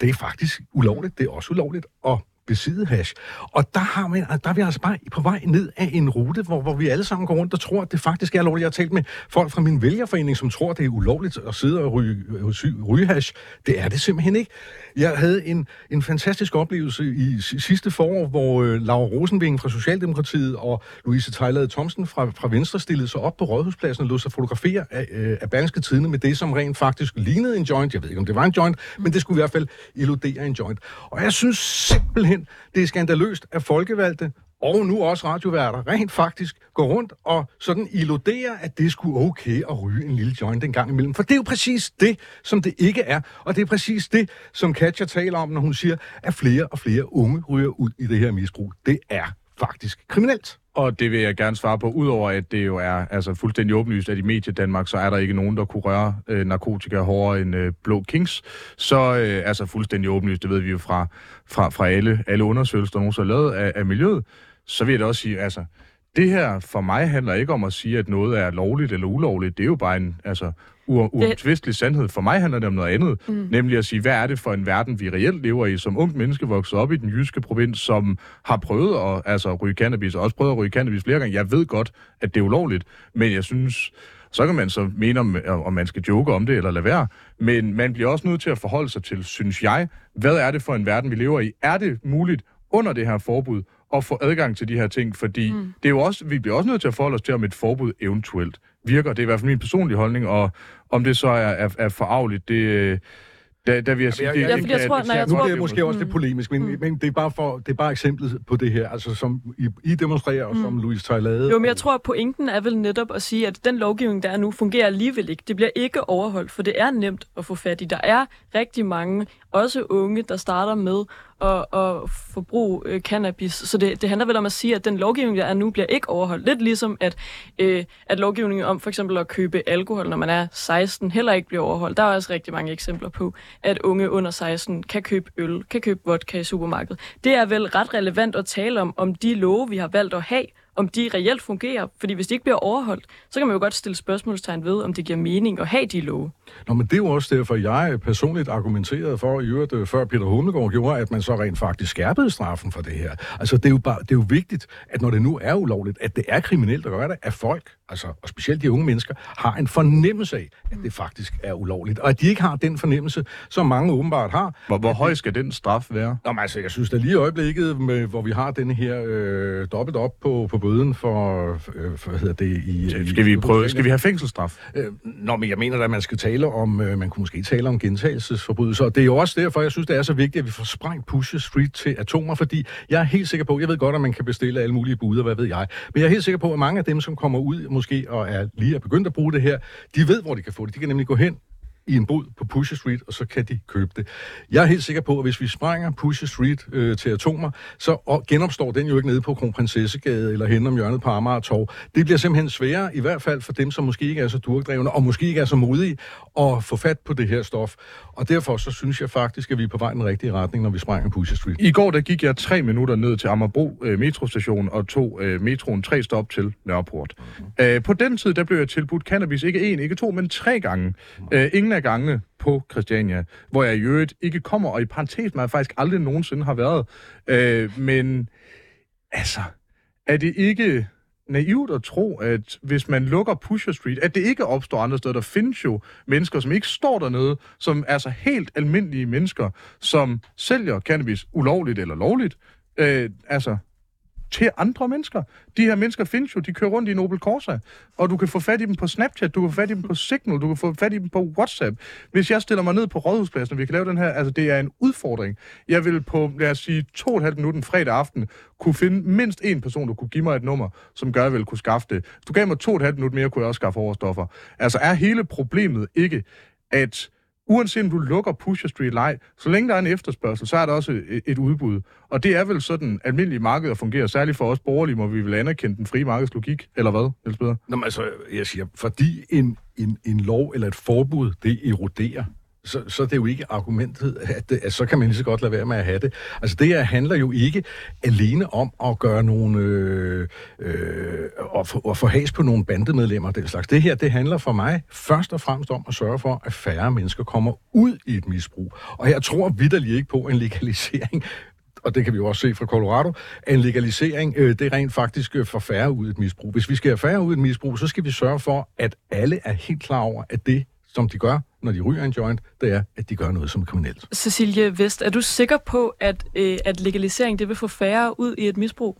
Speaker 5: Det er faktisk ulovligt. Det er også ulovligt at besidde hash. Og der, har man, der er vi altså bare på vej ned af en rute, hvor, hvor vi alle sammen går rundt og tror, at det faktisk er lovligt. Jeg har talt med folk fra min vælgerforening, som tror, at det er ulovligt at sidde og ryge, øh, ryge hash. Det er det simpelthen ikke. Jeg havde en, en fantastisk oplevelse i sidste forår, hvor øh, Laura Rosenving fra Socialdemokratiet og Louise Tejlade Thomsen fra, fra Venstre stillede sig op på Rådhuspladsen og lod sig fotografere af, øh, af Berlingske Tidene med det, som rent faktisk lignede en joint. Jeg ved ikke, om det var en joint, men det skulle i hvert fald illudere en joint. Og jeg synes simpelthen, det er skandaløst, at folkevalgte og nu også radioværter rent faktisk går rundt og sådan illuderer, at det skulle okay at ryge en lille joint en gang imellem. For det er jo præcis det, som det ikke er. Og det er præcis det, som Katja taler om, når hun siger, at flere og flere unge ryger ud i det her misbrug. Det er faktisk kriminelt.
Speaker 1: Og det vil jeg gerne svare på, udover at det jo er altså, fuldstændig åbenlyst, at i Medie Danmark, så er der ikke nogen, der kunne røre øh, narkotika hårdere end øh, Blå Kings. Så øh, altså fuldstændig åbenlyst, det ved vi jo fra, fra, fra alle, alle undersøgelser, der nogen har lavet af, af miljøet. Så vil jeg da også sige, altså, det her for mig handler ikke om at sige, at noget er lovligt eller ulovligt. Det er jo bare en altså, uomtvistelig sandhed. For mig handler det om noget andet. Mm. Nemlig at sige, hvad er det for en verden, vi reelt lever i, som ung menneske vokset op i den jyske provins, som har prøvet at altså, ryge cannabis, og også prøvet at ryge cannabis flere gange. Jeg ved godt, at det er ulovligt, men jeg synes, så kan man så mene, om, om man skal joke om det eller lade være. Men man bliver også nødt til at forholde sig til, synes jeg, hvad er det for en verden, vi lever i? Er det muligt under det her forbud at få adgang til de her ting, fordi mm. det er jo også, vi bliver også nødt til at forholde os til, om et forbud eventuelt virker. Det er i hvert fald min personlige holdning, og om det så er, er, er forarveligt, det, da, da vil jeg sige,
Speaker 5: jeg,
Speaker 1: det,
Speaker 5: jeg,
Speaker 1: jeg,
Speaker 5: jeg,
Speaker 1: jeg,
Speaker 5: tror, jeg, nu bliver det måske også lidt polemisk, men, mm. men det, er bare for, det er bare eksemplet på det her, altså som I, I demonstrerer, og mm. som Louise Tejlade.
Speaker 2: Jo, men jeg tror, at pointen er vel netop at sige, at den lovgivning, der er nu, fungerer alligevel ikke. Det bliver ikke overholdt, for det er nemt at få fat i. Der er rigtig mange, også unge, der starter med at, at forbruge øh, cannabis. Så det, det handler vel om at sige, at den lovgivning, der er nu, bliver ikke overholdt. Lidt ligesom, at, øh, at lovgivningen om for eksempel at købe alkohol, når man er 16, heller ikke bliver overholdt. Der er også rigtig mange eksempler på, at unge under 16 kan købe øl, kan købe vodka i supermarkedet. Det er vel ret relevant at tale om, om de love, vi har valgt at have, om de reelt fungerer. Fordi hvis de ikke bliver overholdt, så kan man jo godt stille spørgsmålstegn ved, om det giver mening at have de love.
Speaker 5: Nå, men det er jo også derfor, jeg personligt argumenterede for, i øvrigt øh, før Peter Hummelgaard gjorde, at man så rent faktisk skærpede straffen for det her. Altså, det er jo, bare, det er jo vigtigt, at når det nu er ulovligt, at det er kriminelt at gøre det, at folk, altså, og specielt de unge mennesker, har en fornemmelse af, at det faktisk er ulovligt. Og at de ikke har den fornemmelse, som mange åbenbart har.
Speaker 1: Hvor, hvor høj skal den straf være?
Speaker 5: Nå, men altså, jeg synes, at lige i øjeblikket, med, hvor vi har den her øh, dobbelt op på, på bøden for, øh, hvad hedder det, i...
Speaker 1: Skal vi, prøve, skal vi have fængselsstraf?
Speaker 5: Øh, nå, men jeg mener at man skal tale om, øh, man kunne måske tale om gentagelsesforbrydelser. Og det er jo også derfor, jeg synes, det er så vigtigt, at vi får sprængt Pusher Street til atomer, fordi jeg er helt sikker på, jeg ved godt, at man kan bestille alle mulige buder, hvad ved jeg, men jeg er helt sikker på, at mange af dem, som kommer ud måske og er lige er begyndt at bruge det her, de ved, hvor de kan få det. De kan nemlig gå hen i en bod på Pusher Street, og så kan de købe det. Jeg er helt sikker på, at hvis vi sprænger Pusher Street øh, til atomer, så og genopstår den jo ikke nede på Kronprinsessegade eller hen om hjørnet på Amager Torv. Det bliver simpelthen sværere, i hvert fald for dem, som måske ikke er så durkdrevne, og måske ikke er så modige, at få fat på det her stof. Og derfor så synes jeg faktisk, at vi er på vej i den rigtige retning, når vi sprænger Pusher Street.
Speaker 1: I går der gik jeg tre minutter ned til Amagerbro øh, metrostation og tog øh, metroen tre stop til Nørreport. Mm-hmm. Øh, på den tid der blev jeg tilbudt cannabis, ikke en, ikke to, men tre gange. Mm-hmm. Øh, ingen af gangene på Christiania, hvor jeg i øvrigt ikke kommer, og i parentes mig faktisk aldrig nogensinde har været. Øh, men altså, er det ikke naivt at tro, at hvis man lukker Pusher Street, at det ikke opstår andre steder. Der findes jo mennesker, som ikke står dernede, som er så helt almindelige mennesker, som sælger cannabis ulovligt eller lovligt. Øh, altså, til andre mennesker. De her mennesker findes jo, de kører rundt i Nobel Corsa, og du kan få fat i dem på Snapchat, du kan få fat i dem på Signal, du kan få fat i dem på WhatsApp. Hvis jeg stiller mig ned på Rådhuspladsen, og vi kan lave den her, altså det er en udfordring. Jeg vil på, lad os sige, to og et halvt minutter fredag aften, kunne finde mindst en person, der kunne give mig et nummer, som gør, at jeg ville kunne skaffe det. Hvis du gav mig to og et halvt minutter mere, kunne jeg også skaffe overstoffer. Altså er hele problemet ikke, at uanset om du lukker Pusher Street Light, så længe der er en efterspørgsel, så er der også et, et udbud. Og det er vel sådan, almindelige markeder fungerer, særligt for os borgerlige, må vi vil anerkende den frie markedslogik, eller hvad, Niels
Speaker 5: Nå, men altså, jeg siger, fordi en, en, en lov eller et forbud, det eroderer så, så er det jo ikke argumentet, at, det, at så kan man lige så godt lade være med at have det. Altså det her handler jo ikke alene om at gøre nogle, øh, øh, at, få, få has på nogle bandemedlemmer og den slags. Det her, det handler for mig først og fremmest om at sørge for, at færre mennesker kommer ud i et misbrug. Og jeg tror vidderligt ikke på en legalisering og det kan vi jo også se fra Colorado, at en legalisering, øh, det er rent faktisk øh, for færre ud i et misbrug. Hvis vi skal have færre ud i et misbrug, så skal vi sørge for, at alle er helt klar over, at det, som de gør, når de ryger en joint, det er, at de gør noget som er kriminelt.
Speaker 2: Cecilie Vest, er du sikker på, at, øh, at legalisering det vil få færre ud i et misbrug?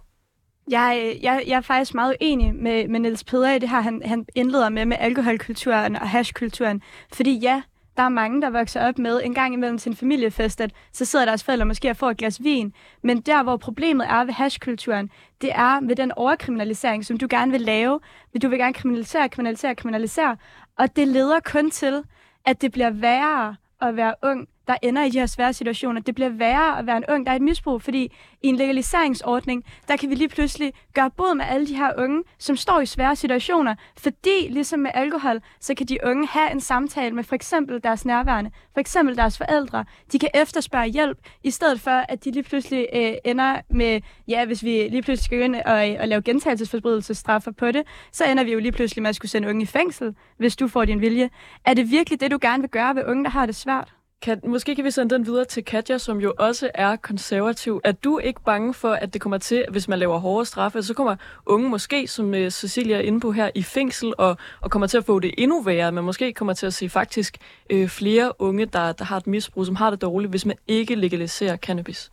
Speaker 4: Jeg, jeg, jeg er faktisk meget uenig med, med Niels Peder i det her, han, han indleder med med alkoholkulturen og hashkulturen. Fordi ja, der er mange, der vokser op med en gang imellem til en familiefest, at så sidder deres forældre måske og får et glas vin. Men der, hvor problemet er ved hashkulturen, det er ved den overkriminalisering, som du gerne vil lave. Du vil gerne kriminalisere, kriminalisere, kriminalisere. Og det leder kun til, at det bliver værre at være ung, der ender i de her svære situationer. Det bliver værre at være en ung, der er et misbrug, fordi i en legaliseringsordning, der kan vi lige pludselig gøre bod med alle de her unge, som står i svære situationer, fordi ligesom med alkohol, så kan de unge have en samtale med for eksempel deres nærværende, for eksempel deres forældre. De kan efterspørge hjælp, i stedet for at de lige pludselig øh, ender med, ja, hvis vi lige pludselig skal ind og, og lave gentagelsesforbrydelsesstraffer på det, så ender vi jo lige pludselig med at skulle sende unge i fængsel, hvis du får din vilje. Er det virkelig det, du gerne vil gøre ved unge, der har det svært?
Speaker 2: Kan, måske kan vi sende den videre til Katja, som jo også er konservativ. Er du ikke bange for, at det kommer til, hvis man laver hårde straffe, så kommer unge måske, som uh, Cecilia er inde på her, i fængsel og, og kommer til at få det endnu værre, men måske kommer til at se faktisk uh, flere unge, der, der har et misbrug, som har det dårligt, hvis man ikke legaliserer cannabis?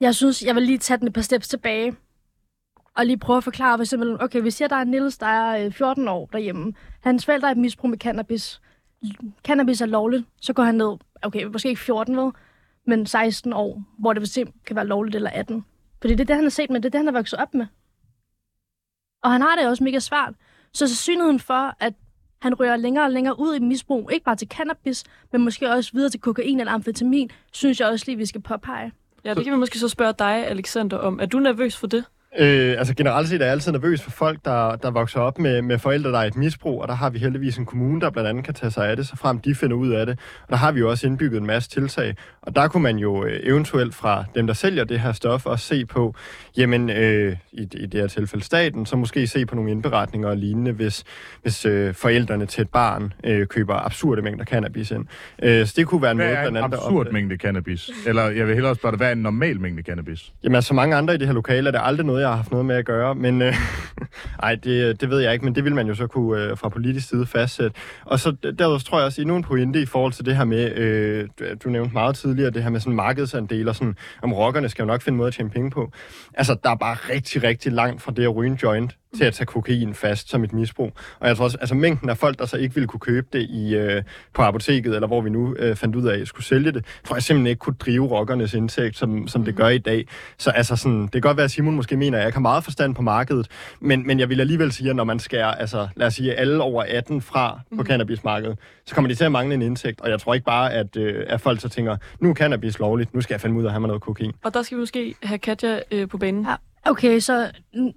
Speaker 6: Jeg synes, jeg vil lige tage den et par steps tilbage og lige prøve at forklare, for eksempel, okay, vi siger, der er Nils, der er øh, 14 år derhjemme. Hans forældre er et misbrug med cannabis cannabis er lovligt, så går han ned, okay, måske ikke 14 ved, men 16 år, hvor det for kan være lovligt eller 18. Fordi det er det, han har set med, det er det, han har vokset op med. Og han har det også mega svært. Så sandsynligheden for, at han rører længere og længere ud i misbrug, ikke bare til cannabis, men måske også videre til kokain eller amfetamin, synes jeg også lige, vi skal påpege.
Speaker 2: Ja, det kan vi måske så spørge dig, Alexander, om. Er du nervøs for det?
Speaker 3: Øh, altså generelt set er jeg altid nervøs for folk, der, der vokser op med, med forældre, der er et misbrug, og der har vi heldigvis en kommune, der blandt andet kan tage sig af det, så frem de finder ud af det. Og der har vi jo også indbygget en masse tiltag, og der kunne man jo øh, eventuelt fra dem, der sælger det her stof, også se på, jamen øh, i, i det her tilfælde staten, så måske se på nogle indberetninger og lignende, hvis, hvis øh, forældrene til et barn øh, køber absurde mængder cannabis ind. Øh, så det kunne være en
Speaker 1: hvad
Speaker 3: måde
Speaker 1: blandt andet... Hvad er en absurd mængde cannabis? Eller jeg vil hellere spørge dig, hvad er en normal mængde cannabis?
Speaker 3: Jamen altså, mange andre i det her lokale er det aldrig noget, jeg har haft noget med at gøre, men øh, ej, det, det ved jeg ikke, men det vil man jo så kunne øh, fra politisk side fastsætte. Og så derudover tror jeg også, endnu en pointe i forhold til det her med, øh, du nævnte meget tidligere, det her med sådan markedsandel og sådan, om rockerne skal jo nok finde måde at tjene penge på. Altså, der er bare rigtig, rigtig langt fra det at ryge en joint til at tage kokain fast som et misbrug. Og jeg tror også, altså mængden af folk, der så ikke ville kunne købe det i, øh, på apoteket, eller hvor vi nu øh, fandt ud af, at skulle sælge det, tror jeg simpelthen ikke kunne drive rockernes indtægt, som, som det gør i dag. Så altså sådan, det kan godt være, at Simon måske mener, at jeg har meget forstand på markedet, men, men jeg vil alligevel sige, at når man skærer, altså lad os sige, alle over 18 fra på mm. cannabismarkedet, så kommer de til at mangle en indtægt, og jeg tror ikke bare, at, øh, at folk så tænker, nu er cannabis lovligt, nu skal jeg finde ud af at have mig noget kokain.
Speaker 2: Og der skal vi måske have Katja øh, på banen.
Speaker 6: Ja. Okay, så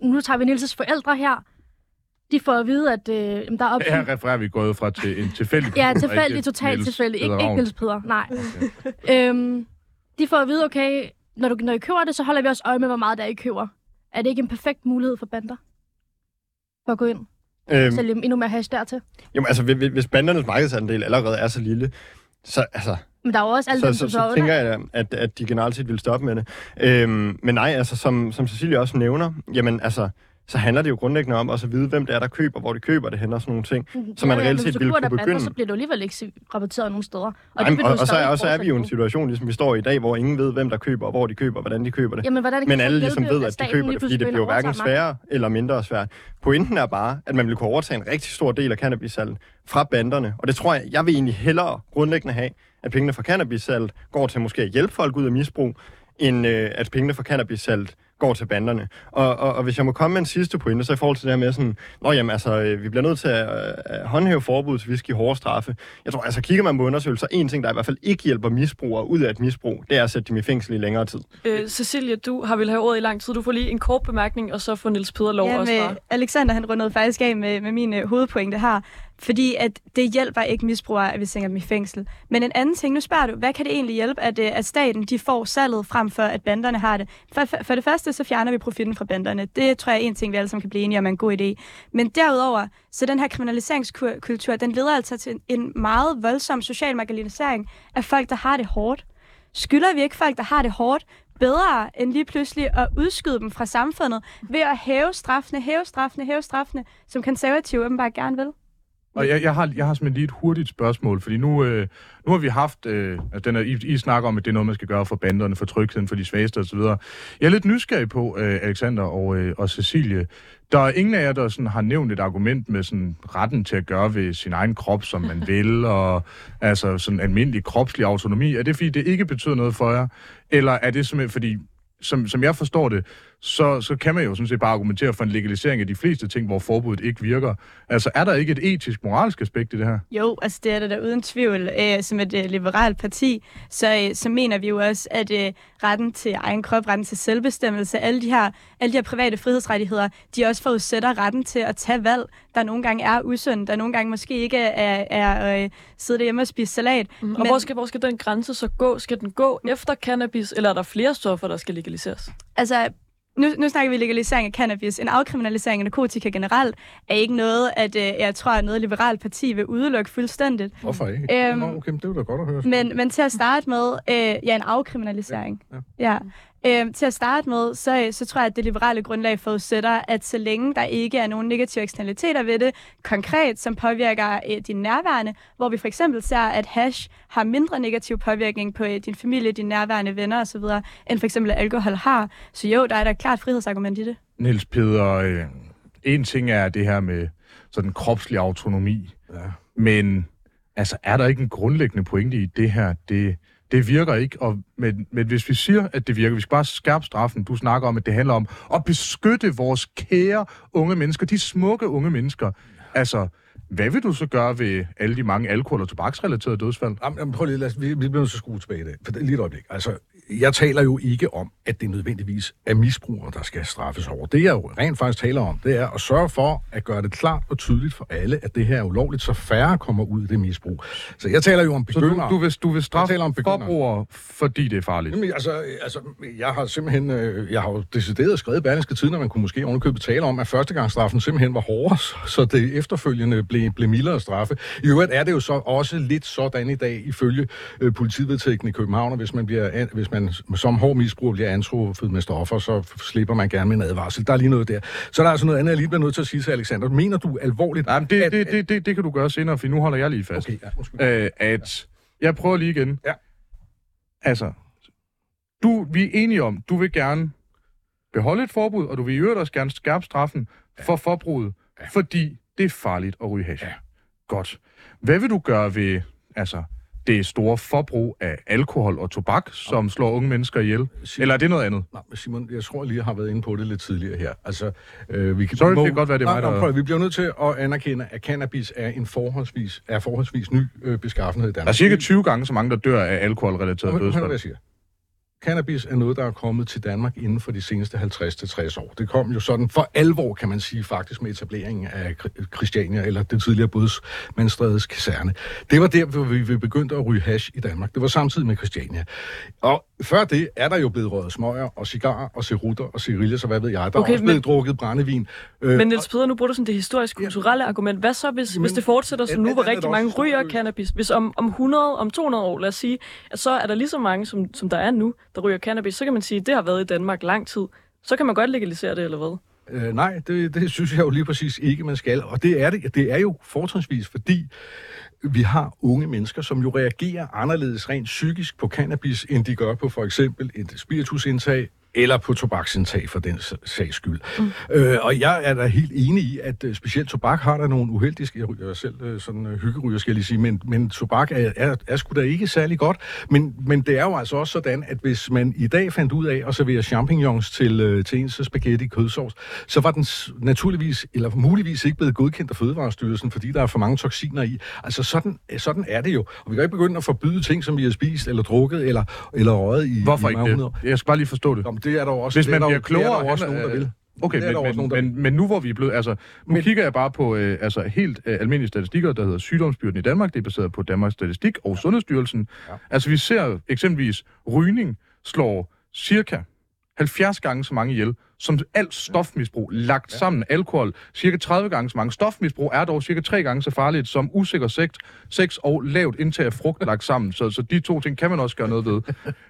Speaker 6: nu tager vi Nils' forældre her. De får at vide, at øh, der er opsyn.
Speaker 1: Her refererer vi gået fra til en tilfældig
Speaker 6: Ja, tilfældig, totalt tilfældig. Ikke, ikke Niels Peder, nej. Okay. øhm, de får at vide, okay, når, du, når I køber det, så holder vi også øje med, hvor meget der er, I køber. Er det ikke en perfekt mulighed for bander? For at gå ind? Øhm, Sælge endnu mere hash dertil?
Speaker 3: Jo, altså, hvis bandernes markedsandel allerede er så lille, så altså,
Speaker 6: men der er jo også alle
Speaker 3: så,
Speaker 6: dem,
Speaker 3: så,
Speaker 6: som
Speaker 3: så, så tænker jeg, at, at de generelt set vil stoppe med det. Øhm, men nej, altså som, som Cecilie også nævner, jamen altså, så handler det jo grundlæggende om også at vide, hvem det er, der køber, hvor de køber det hen og sådan nogle ting, mm, så man ja, reelt set ville kunne begynde. Bander,
Speaker 6: så bliver det alligevel ikke rapporteret nogen steder. Og,
Speaker 3: Nej, det og, og, så, er, og så er vi jo i en situation, ligesom vi står i dag, hvor ingen ved, hvem der køber, og hvor de køber, og hvordan de køber det.
Speaker 6: Jamen, hvordan
Speaker 3: Men alle ligesom ved, at de køber det, fordi det bliver hverken sværere eller mindre svært. Pointen er bare, at man vil kunne overtage en rigtig stor del af cannabissalget fra banderne, og det tror jeg, jeg vil egentlig hellere grundlæggende have, at pengene fra cannabissalget går til måske at hjælpe folk ud af misbrug, end øh, at pengene fra cannabissalget går til banderne. Og, og, og hvis jeg må komme med en sidste pointe, så i forhold til det her med sådan, Nå jamen altså, øh, vi bliver nødt til at, at håndhæve forbud til whisky hårde straffe. Jeg tror, altså kigger man på undersøgelser, en ting, der i hvert fald ikke hjælper misbrugere ud af et misbrug, det er at sætte dem i fængsel i længere tid.
Speaker 2: Øh, Cecilia, du har vel have ordet i lang tid. Du får lige en kort bemærkning, og så får Nils Peder lov
Speaker 4: ja,
Speaker 2: også
Speaker 4: bare. Alexander, han rundede faktisk af med, med min uh, hovedpointe her fordi at det hjælper ikke misbrugere, at vi sender dem i fængsel. Men en anden ting, nu spørger du, hvad kan det egentlig hjælpe, at, øh, at staten de får salget frem for, at banderne har det? For, for det første, så fjerner vi profitten fra banderne. Det tror jeg er en ting, vi alle sammen kan blive enige om er en god idé. Men derudover, så den her kriminaliseringskultur, den leder altså til en meget voldsom social marginalisering af folk, der har det hårdt. Skylder vi ikke folk, der har det hårdt, bedre end lige pludselig at udskyde dem fra samfundet ved at hæve straffene, hæve straffene, hæve straffene, som konservative åbenbart gerne vil?
Speaker 1: Og jeg, jeg, har, jeg har simpelthen lige et hurtigt spørgsmål, fordi nu, øh, nu har vi haft, øh, altså den er, I, I snakker om, at det er noget, man skal gøre for banderne, for trygheden, for de svageste osv. Jeg er lidt nysgerrig på, øh, Alexander og, øh, og Cecilie, der er ingen af jer, der sådan har nævnt et argument med sådan retten til at gøre ved sin egen krop, som man vil, og altså sådan almindelig kropslig autonomi. Er det, fordi det ikke betyder noget for jer? Eller er det simpelthen, fordi som, som jeg forstår det, så, så kan man jo sådan set bare argumentere for en legalisering af de fleste ting, hvor forbuddet ikke virker. Altså, er der ikke et etisk, moralsk aspekt i det her?
Speaker 4: Jo, altså det er der, der uden tvivl. Æ, som et uh, liberalt parti, så, uh, så mener vi jo også, at uh, retten til egen krop, retten til selvbestemmelse, alle de, her, alle de her private frihedsrettigheder, de også forudsætter retten til at tage valg, der nogle gange er usunde, der nogle gange måske ikke er, er uh, sidde hjemme og spise salat.
Speaker 2: Mm, og Men, hvor, skal, hvor skal den grænse så gå? Skal den gå efter cannabis, eller er der flere stoffer, der skal legaliseres?
Speaker 4: Altså, nu, nu snakker vi legalisering af cannabis. En afkriminalisering af narkotika generelt er ikke noget, at øh, jeg tror, at noget liberalt parti vil udelukke fuldstændigt.
Speaker 5: Hvorfor ikke? Øhm, okay, det er da godt at høre.
Speaker 4: Men, men til at starte med, øh, ja, en afkriminalisering. Ja, ja. ja. Øh, til at starte med, så, så tror jeg, at det liberale grundlag forudsætter, at så længe der ikke er nogen negative eksternaliteter ved det, konkret, som påvirker øh, din nærværende, hvor vi for eksempel ser, at hash har mindre negativ påvirkning på øh, din familie, dine nærværende venner osv., end for eksempel alkohol har. Så jo, der er der klart frihedsargument i det.
Speaker 1: Niels Peder, øh, en ting er det her med sådan kropslig autonomi, ja. men altså, er der ikke en grundlæggende pointe i det her? Det, det virker ikke, og, men, men hvis vi siger, at det virker, vi skal bare skærpe straffen. Du snakker om, at det handler om at beskytte vores kære unge mennesker, de smukke unge mennesker. Altså, hvad vil du så gøre ved alle de mange alkohol- og tobaksrelaterede dødsfald?
Speaker 5: Jamen, prøv lige, lad os, vi, vi bliver nødt til at skrue tilbage i det. For det, lige et øjeblik. Altså, jeg taler jo ikke om, at det nødvendigvis er misbrugere, der skal straffes over. Det jeg jo rent faktisk taler om, det er at sørge for at gøre det klart og tydeligt for alle, at det her er ulovligt, så færre kommer ud af det misbrug. Så jeg taler jo om begyndere.
Speaker 1: Så du, du, vil, du vil straffe om forbrugere, fordi det er farligt?
Speaker 5: Jamen, altså, altså, jeg har simpelthen, øh, jeg har jo decideret skrevet Berlingske Tid, når man kunne måske ovenikøbet tale om, at førstegangsstraffen simpelthen var hårdere, så det efterfølgende blev, blev mildere straffe. I øvrigt er det jo så også lidt sådan i dag, ifølge øh, politivedtægten i København, hvis man, bliver, hvis man som hård misbrug bliver antruffet med stoffer, så slipper man gerne med en advarsel. Der er lige noget der. Så der er altså noget andet, jeg lige bliver nødt til at sige til Alexander. Mener du alvorligt...
Speaker 1: Nej, det, at, det, det, det, det kan du gøre senere, for nu holder jeg lige fast. Okay, ja, øh, at jeg prøver lige igen.
Speaker 5: Ja.
Speaker 1: Altså, du, vi er enige om, du vil gerne beholde et forbud, og du vil i øvrigt også gerne skærpe straffen ja. for forbruget, ja. fordi det er farligt at ryge hash. Ja. Godt. Hvad vil du gøre ved altså, det store forbrug af alkohol og tobak, som ja. slår unge mennesker ihjel? Simon, Eller er det noget andet?
Speaker 5: Nej, Simon, jeg tror lige, jeg har været inde på det lidt tidligere her. Altså, øh,
Speaker 1: vi kan, Sorry, må, det kan godt være, det er mig, der...
Speaker 5: Prøv, vi bliver nødt til at anerkende, at cannabis er en forholdsvis, er forholdsvis ny øh, beskaffenhed i Danmark.
Speaker 1: Der er cirka 20 gange så mange, der dør af alkoholrelateret dødsfald. Hør,
Speaker 5: hvad jeg siger. Cannabis er noget, der er kommet til Danmark inden for de seneste 50-60 år. Det kom jo sådan for alvor, kan man sige, faktisk med etableringen af Christiania, eller det tidligere Bådsmandstredets kaserne. Det var der, hvor vi begyndte at ryge hash i Danmark. Det var samtidig med Christiania. Og før det er der jo blevet røget smøger og cigarer og cerutter og cigarillas så hvad ved jeg. Der okay, er også blevet men, drukket brændevin.
Speaker 2: Øh, men Niels Peder, nu bruger du sådan det historisk-kulturelle ja, argument. Hvad så, hvis, men, hvis det fortsætter som nu, hvor rigtig mange ryger cannabis? Hvis om, om 100, om 200 år, lad os sige, at så er der lige så mange, som, som der er nu, der ryger cannabis, så kan man sige, at det har været i Danmark lang tid. Så kan man godt legalisere det, eller hvad?
Speaker 5: Øh, nej, det, det synes jeg jo lige præcis ikke, man skal. Og det er det, det er jo fortrinsvis, fordi vi har unge mennesker, som jo reagerer anderledes rent psykisk på cannabis, end de gør på for eksempel et spiritusindtag eller på tobaksindtag for den sags skyld. Mm. Øh, og jeg er da helt enig i, at uh, specielt tobak har der nogle uheldige, jeg ryger selv uh, sådan uh, hyggeryger, skal jeg lige sige, men, men tobak er, er, er sgu da ikke særlig godt. Men, men det er jo altså også sådan, at hvis man i dag fandt ud af at servere champignons til, uh, til ens spaghetti kødsovs, så var den naturligvis, eller muligvis ikke blevet godkendt af Fødevarestyrelsen, fordi der er for mange toksiner i. Altså sådan, sådan er det jo. Og vi kan ikke begynde at forbyde ting, som vi har spist, eller drukket, eller, eller røget i
Speaker 1: Hvorfor i ikke det? Jeg skal bare lige forstå det
Speaker 5: det er der også,
Speaker 1: Hvis man bliver klogere,
Speaker 5: der også nogen, der vil.
Speaker 1: Okay,
Speaker 5: er
Speaker 1: men,
Speaker 5: nogen,
Speaker 1: men,
Speaker 5: der
Speaker 1: men, men nu hvor vi er blevet... Altså, nu men, kigger jeg bare på øh, altså, helt øh, almindelige statistikker, der hedder sygdomsbyrden i Danmark. Det er baseret på Danmarks Statistik og Sundhedsstyrelsen. Ja.
Speaker 5: Ja.
Speaker 1: Altså, vi ser eksempelvis, rygning slår cirka 70 gange så mange ihjel, som alt stofmisbrug lagt ja. sammen. Alkohol, cirka 30 gange så mange. Stofmisbrug er dog cirka tre gange så farligt som usikker sex, sex og lavt indtag af frugt lagt sammen. Så, så de to ting kan man også gøre noget ved.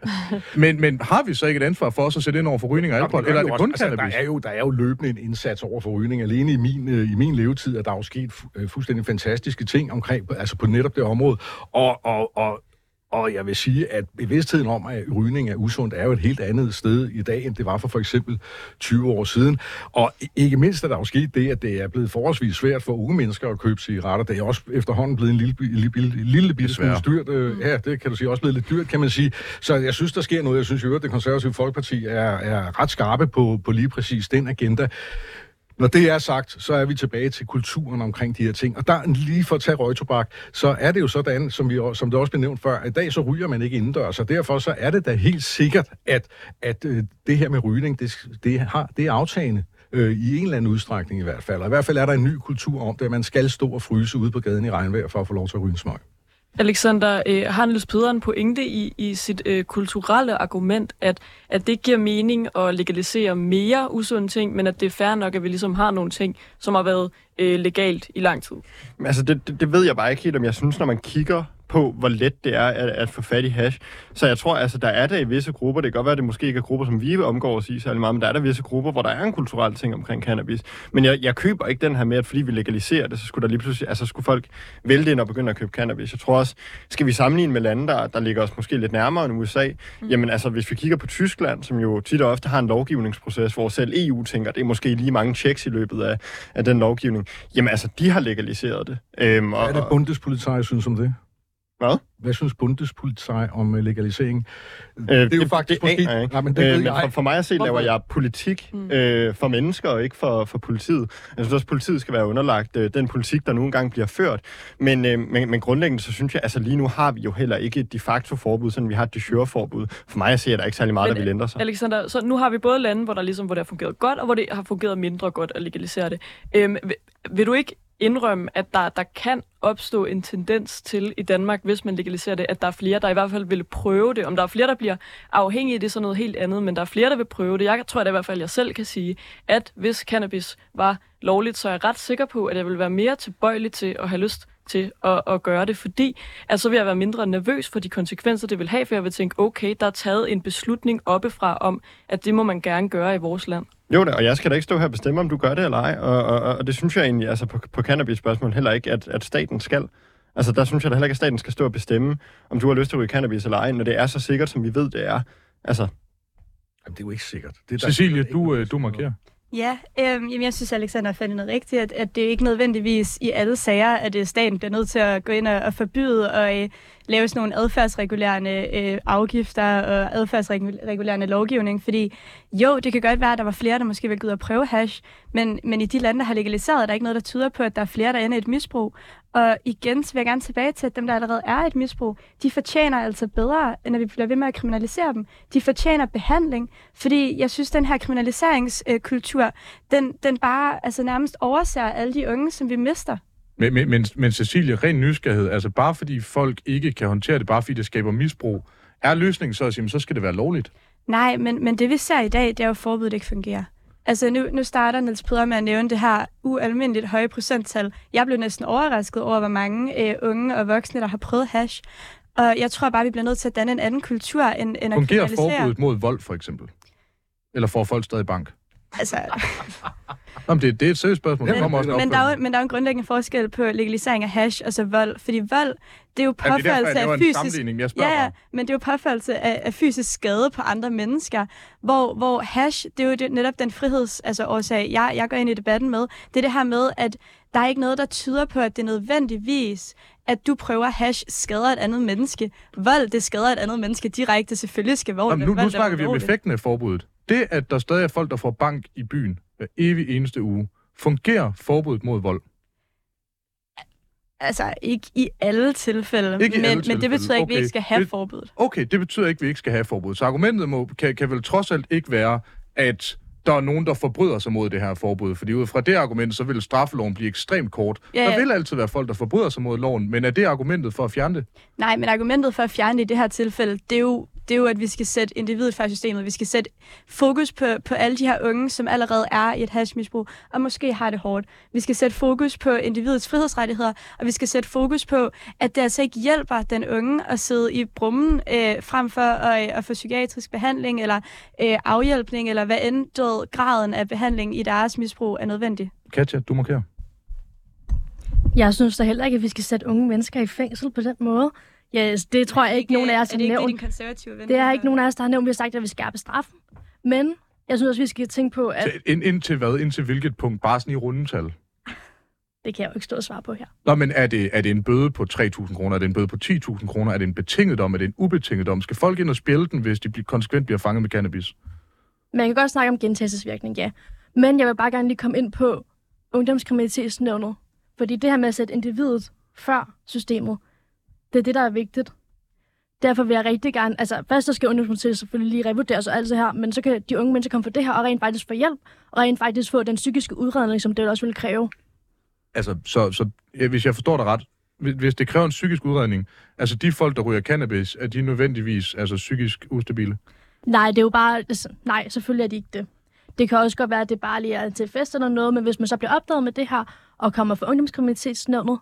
Speaker 1: men, men har vi så ikke et ansvar for os at sætte ind over for rygning og alkohol,
Speaker 5: Jamen,
Speaker 1: eller er det kun
Speaker 5: også.
Speaker 1: cannabis?
Speaker 5: Altså, der, er jo, der er jo løbende en indsats over for rygning. Alene i min, øh, i min levetid er der jo sket øh, fuldstændig fantastiske ting omkring, altså på netop det område. Og, og, og, og jeg vil sige, at bevidstheden om, at rygning er usundt, er jo et helt andet sted i dag, end det var for for eksempel 20 år siden. Og ikke mindst er der jo sket det, at det er blevet forholdsvis svært for unge mennesker at købe cigaretter. Det er også efterhånden blevet en lille, lille, lille, lille bitte smule dyrt. Øh, ja, det kan du sige, også blevet lidt dyrt, kan man sige. Så jeg synes, der sker noget. Jeg synes jo, at det konservative Folkeparti er, er ret skarpe på, på lige præcis den agenda. Når det er sagt, så er vi tilbage til kulturen omkring de her ting. Og der, lige for at tage røgtobak, så er det jo sådan, som, vi, som det også blev nævnt før, at i dag så ryger man ikke indendørs, så derfor så er det da helt sikkert, at, at øh, det her med rygning, det, det, har, det er aftagende. Øh, I en eller anden udstrækning i hvert fald. Og i hvert fald er der en ny kultur om det, at man skal stå og fryse ude på gaden i regnvejr for at få lov til at ryge en smøg.
Speaker 2: Alexander, øh, har Niels Peder en pointe i, i sit øh, kulturelle argument, at, at det giver mening at legalisere mere usunde ting, men at det er fair nok, at vi ligesom har nogle ting, som har været øh, legalt i lang tid?
Speaker 3: Men Altså, det, det, det ved jeg bare ikke helt, om jeg synes, når man kigger på, hvor let det er at, at få fat i hash. Så jeg tror, altså, der er der i visse grupper, det kan godt være, at det måske ikke er grupper, som vi omgår os i særlig meget, men der er der visse grupper, hvor der er en kulturel ting omkring cannabis. Men jeg, jeg køber ikke den her med, at fordi vi legaliserer det, så skulle der lige pludselig, altså skulle folk vælte ind og begynde at købe cannabis. Jeg tror også, skal vi sammenligne med lande, der, der ligger os måske lidt nærmere end USA, mm. jamen altså, hvis vi kigger på Tyskland, som jo tit og ofte har en lovgivningsproces, hvor selv EU tænker, det er måske lige mange checks i løbet af, af den lovgivning, jamen altså, de har legaliseret det. Øhm,
Speaker 5: Hvad er det Bundespolitik synes om det?
Speaker 3: Hvad?
Speaker 5: Hvad synes Bundespolitik om øh, legalisering?
Speaker 3: Øh,
Speaker 5: det er jo faktisk
Speaker 3: det,
Speaker 5: måske...
Speaker 3: ikke.
Speaker 5: Nej, men det
Speaker 3: Øh, men
Speaker 5: jeg.
Speaker 3: for, for mig at se, laver jeg politik
Speaker 2: Mm.
Speaker 3: øh, for mennesker og ikke for, for politiet. Jeg synes også, at politiet skal være underlagt øh, den politik, der nu engang bliver ført. Men, øh, men, men grundlæggende, så synes jeg, altså lige nu har vi jo heller ikke et de facto forbud, sådan vi har et de jure forbud. For mig at se, at der ikke særlig meget,
Speaker 2: Men,
Speaker 3: der vil ændre sig.
Speaker 2: Alexander, så nu har vi både lande, hvor, der ligesom, hvor det har fungeret godt, og hvor det har fungeret mindre godt at legalisere det. Øhm, vil, vil du ikke indrømme, at der, der kan opstå en tendens til i Danmark, hvis man legaliserer det, at der er flere, der i hvert fald vil prøve det. Om der er flere, der bliver afhængige, det er så noget helt andet, men der er flere, der vil prøve det. Jeg tror da i hvert fald, jeg selv kan sige, at hvis cannabis var lovligt, så er jeg ret sikker på, at jeg vil være mere tilbøjelig til at have lyst til at, at gøre det, fordi at så vil jeg være mindre nervøs for de konsekvenser, det vil have, for jeg vil tænke, okay, der er taget en beslutning oppefra om, at det må man gerne gøre i vores land.
Speaker 3: Jo da, og jeg skal da ikke stå her og bestemme, om du gør det eller ej. Og, og, og det synes jeg egentlig, altså på, på cannabis-spørgsmål heller ikke, at, at staten skal. Altså der synes jeg da heller ikke, at staten skal stå og bestemme, om du har lyst til at ryge cannabis eller ej, når det er så sikkert, som vi ved, det er. Altså,
Speaker 5: Jamen, det er jo ikke sikkert. Det er der-
Speaker 1: Cecilie,
Speaker 5: er
Speaker 1: du,
Speaker 5: ikke
Speaker 1: øh, du markerer.
Speaker 4: Ja, øhm, jamen jeg synes, Alexander fandt noget rigtigt, at, at det er ikke nødvendigvis i alle sager, at øh, staten bliver nødt til at gå ind og, og forbyde og øh, lave sådan nogle adfærdsregulerende øh, afgifter og adfærdsregulerende lovgivning, fordi jo, det kan godt være, at der var flere, der måske ville gå ud og prøve hash, men, men i de lande, der har legaliseret, er der ikke noget, der tyder på, at der er flere, der ender i et misbrug. Og igen, så vil jeg gerne tilbage til, at dem, der allerede er et misbrug, de fortjener altså bedre, end at vi bliver ved med at kriminalisere dem. De fortjener behandling, fordi jeg synes, den her kriminaliseringskultur, den, den bare altså nærmest overser alle de unge, som vi mister.
Speaker 1: Men, men, men, men Cecilie, ren nysgerrighed, altså bare fordi folk ikke kan håndtere det, bare fordi det skaber misbrug, er løsningen så at sige, "Men så skal det være lovligt?
Speaker 4: Nej, men, men det vi ser i dag, det er jo, at forbuddet ikke fungerer. Altså nu, nu starter Niels Peder med at nævne det her ualmindeligt høje procenttal. Jeg blev næsten overrasket over, hvor mange øh, unge og voksne, der har prøvet hash. Og jeg tror bare, vi bliver nødt til at danne en anden kultur, end, end at
Speaker 1: Fungerer forbuddet mod vold, for eksempel? Eller får folk stadig bank?
Speaker 4: Altså,
Speaker 1: Nå, men det, det er et seriøst spørgsmål.
Speaker 5: Men-
Speaker 1: Det kommer også en
Speaker 4: men, der er men der er jo en grundlæggende forskel på legalisering af hash og så vold. Fordi vold, det er jo
Speaker 1: Jamen, det er derfor,
Speaker 4: af
Speaker 1: en
Speaker 4: fysisk...
Speaker 1: spørger
Speaker 4: Ja, ja, men det er jo påførelse af, af fysisk skade på andre mennesker, hvor, hvor hash, det er jo det, netop den friheds, altså årsag, jeg, jeg går ind i debatten med, det er det her med, at der er ikke noget, der tyder på, at det nødvendigvis, at du prøver hash, skader et andet menneske. Vold, det skader et andet menneske direkte. Selvfølgelig skal vold
Speaker 1: Jamen, nu,
Speaker 4: vold
Speaker 1: nu snakker vi om effekten af forbuddet. Det, at der stadig er folk, der får bank i byen hver evig eneste uge, fungerer forbuddet mod vold?
Speaker 4: Altså, ikke i alle tilfælde,
Speaker 1: Ikke
Speaker 4: men,
Speaker 1: alle
Speaker 4: men det
Speaker 1: tilfælde.
Speaker 4: betyder ikke, at vi
Speaker 1: Okay.
Speaker 4: ikke skal have
Speaker 1: Det-
Speaker 4: forbuddet.
Speaker 1: Okay, det betyder ikke, vi ikke skal have forbud. Så argumentet må, kan, kan vel trods alt ikke være, at der er nogen, der forbryder sig mod det her forbud. Fordi ud fra det argument, så vil straffeloven blive ekstremt kort.
Speaker 4: Ja,
Speaker 1: Der
Speaker 4: ja.
Speaker 1: vil altid være folk, der forbryder sig mod loven, men er det argumentet for at fjerne det?
Speaker 4: Nej, men argumentet for at fjerne det i det her tilfælde, det er jo, det er jo at vi skal sætte individet før systemet. Vi skal sætte fokus på, på alle de her unge, som allerede er i et hashmisbrug, og måske har det hårdt. Vi skal sætte fokus på individets frihedsrettigheder, og vi skal sætte fokus på, at det altså ikke hjælper den unge at sidde i brummen, øh, frem for at, at få psykiatrisk behandling, eller øh, afhjælpning, eller hvad end ved, graden af behandling i deres misbrug er nødvendig.
Speaker 1: Katja, du markerer.
Speaker 6: Jeg synes da heller ikke, at vi skal sætte unge mennesker i fængsel på den måde. Ja, det tror jeg ikke, nogen af os har nævnt.
Speaker 4: konservative ven?
Speaker 6: Det er ikke nogen af os, der har nævnt, vi har sagt, at vi skal skærpe straffen. Men jeg synes også, vi skal tænke på, at
Speaker 1: Ind, indtil hvad? Indtil hvilket punkt? Bare sådan i rundetal.
Speaker 6: det kan jeg jo ikke stå og svare på her.
Speaker 1: Nå, men er det, er det en bøde på 3.000 kroner? Er det en bøde på 10.000 kroner? Er det en betinget dom? Er det en ubetinget dom? Skal folk ind og spille den, hvis de bliver, konsekvent bliver fanget med cannabis?
Speaker 6: Man kan godt snakke om gentagelsesvirkning, ja. Men jeg vil bare gerne lige komme ind på ungdomskriminalitetsnævnet. Fordi det her med at sætte individet før systemet, det er det, der er vigtigt. Derfor vil jeg rigtig gerne, altså først så skal ungdomskriminalitet selvfølgelig lige revurderes og alt det her, men så kan de unge mennesker komme for det her og rent faktisk få hjælp, og rent faktisk få den psykiske udredning, som det også vil kræve.
Speaker 1: Altså, så, så ja, hvis jeg forstår dig ret, hvis- det kræver en psykisk udredning, altså de folk, der ryger cannabis, er de nødvendigvis altså psykisk ustabile?
Speaker 6: Nej, det er jo bare... altså, Nej, selvfølgelig er de ikke det. Det kan også godt være, at det bare lige er til fest eller noget, men hvis man så bliver opdaget med det her, og kommer for ungdomskriminalitetsnævnet,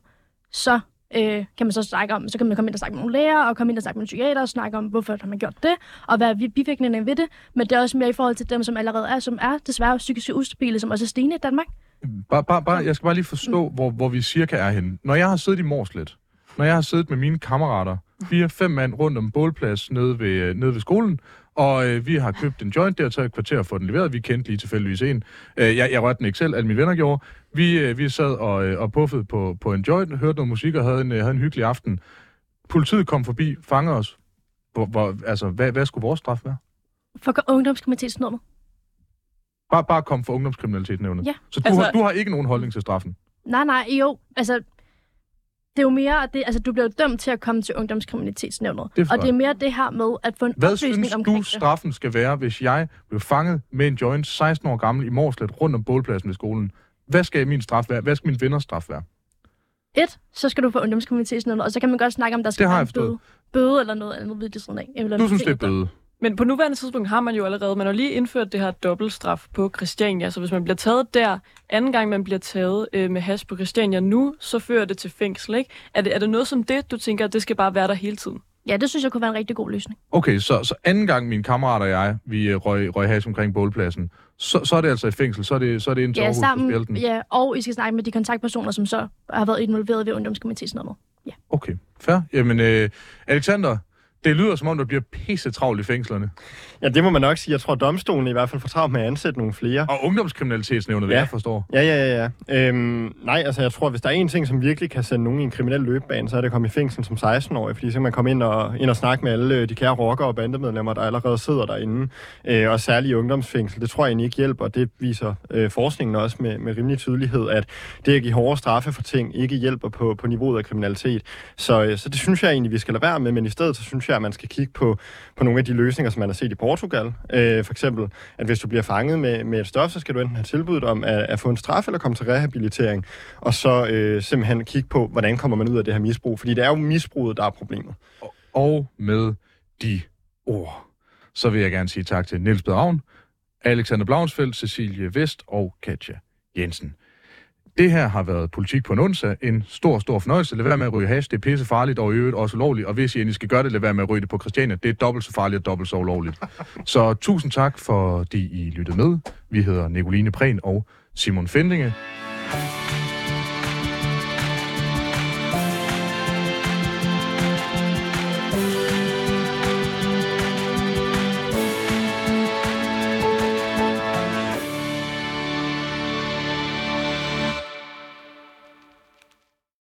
Speaker 6: så øh, kan man så snakke om, så kan man komme ind og snakke med nogle læger, og komme ind og snakke med en psykiater, og snakke om, hvorfor har man gjort det, og hvad er vi- bivirkningerne ved det. Men det er også mere i forhold til dem, som allerede er, som er desværre psykisk ustabile, som også er stigende i Danmark.
Speaker 1: Bare, bare, bare, jeg skal bare lige forstå, hvor, hvor vi cirka er henne. Når jeg har siddet i Morslet, når jeg har siddet med mine kammerater, fire, fem mand rundt om bålplads nede ved, øh, nede ved skolen, og øh, vi har købt en joint, det har taget et kvarter for den leveret, vi kendte lige tilfældigvis en. Øh, jeg, jeg rørte den ikke selv, alle mine venner gjorde. Vi, øh, vi sad og, øh, og puffede på, på en joint, hørte noget musik og havde en, øh, havde en hyggelig aften. Politiet kom forbi, fanger os. Hvor, hvor, altså, hvad, hvad skulle vores straf være?
Speaker 6: For ungdomskriminalitetsnævnet.
Speaker 1: Bare, bare kom for ungdomskriminalitetsnævnet.
Speaker 6: Ja.
Speaker 1: Så du,
Speaker 2: Altså-
Speaker 1: har, du har ikke nogen holdning til straffen?
Speaker 6: Nej, nej, jo, altså... Det er jo mere, det, altså, du bliver jo dømt til at komme til ungdomskriminalitetsnævnet.
Speaker 1: Det
Speaker 6: og det er mere det her med at få en
Speaker 1: Hvad
Speaker 6: oplysning
Speaker 1: synes
Speaker 6: omkring
Speaker 1: du,
Speaker 6: det.
Speaker 1: straffen skal være, hvis jeg blev fanget med en joint 16 år gammel i Morslet rundt om bålpladsen ved skolen? Hvad skal min straf være? Hvad skal min venners straf være?
Speaker 6: Et, så skal du få ungdomskriminalitetsnævnet, og så kan man godt snakke om, der skal være en bøde, bøde eller noget andet ved det sådan af. Eller
Speaker 1: Du synes, det er bøde.
Speaker 2: Men på nuværende tidspunkt har man jo allerede, man har lige indført det her dobbeltstraf på Christiania, så hvis man bliver taget der, anden gang man bliver taget øh, med hash på Christiania nu, så fører det til fængsel, ikke? Er det, er det noget som det, du tænker, at det skal bare være der hele tiden?
Speaker 6: Ja, det synes jeg kunne være en rigtig god løsning.
Speaker 1: Okay, så, så anden gang min kammerat og jeg, vi øh, røg, røg has omkring bålpladsen, så, så er det altså i fængsel, så er det, så er det ind til
Speaker 6: Ja,
Speaker 1: Aarhus
Speaker 6: sammen, ja, og I skal snakke med de kontaktpersoner, som så har været involveret ved ungdomskriminalitetsnævnet. Ja.
Speaker 1: Okay, fair. Jamen, øh, Alexander, det lyder som om, der bliver pisse travlt i fængslerne.
Speaker 3: Ja, det må man nok sige. Jeg tror, domstolen i hvert fald får travlt med at ansætte nogle flere.
Speaker 1: Og ungdomskriminalitetsnævnet, hvad
Speaker 3: Ja.
Speaker 1: jeg forstår.
Speaker 3: Ja, ja, ja, ja. Øhm, nej, altså jeg tror, hvis der er en ting, som virkelig kan sende nogen i en kriminel løbebane, så er det at komme i fængsel som 16-årig, fordi så kan man komme ind og, ind og snakke med alle øh, de kære rockere og bandemedlemmer, der allerede sidder derinde, øh, og særligt i ungdomsfængsel. Det tror jeg egentlig ikke hjælper, det viser øh, forskningen også med, med rimelig tydelighed, at det at give hårde straffe for ting ikke hjælper på, på niveauet af kriminalitet. Så, øh, så det synes jeg egentlig, vi skal lade være med, men i stedet så synes jeg, at man skal kigge på, på nogle af de løsninger, som man har set i Portugal. Øh, for eksempel, at hvis du bliver fanget med, med et stof, så skal du enten have tilbuddet om at, at få en straf eller komme til rehabilitering, og så øh, simpelthen kigge på, hvordan kommer man ud af det her misbrug. Fordi det er jo misbruget, der er problemet.
Speaker 1: Og med de ord, så vil jeg gerne sige tak til Niels Bedravn, Alexander Blaunsfeldt, Cecilie Vest og Katja Jensen. Det her har været Politik på en onsdag. En stor, stor fornøjelse. Lad være med at ryge hash. Det er pisse farligt og i øvrigt også ulovligt. Og hvis I endelig skal gøre det, lad være med at ryge det på Christiania. Det er dobbelt så farligt og dobbelt så ulovligt. Så tusind tak, fordi I lyttede med. Vi hedder Nicoline Prehn og Simon Fendinge.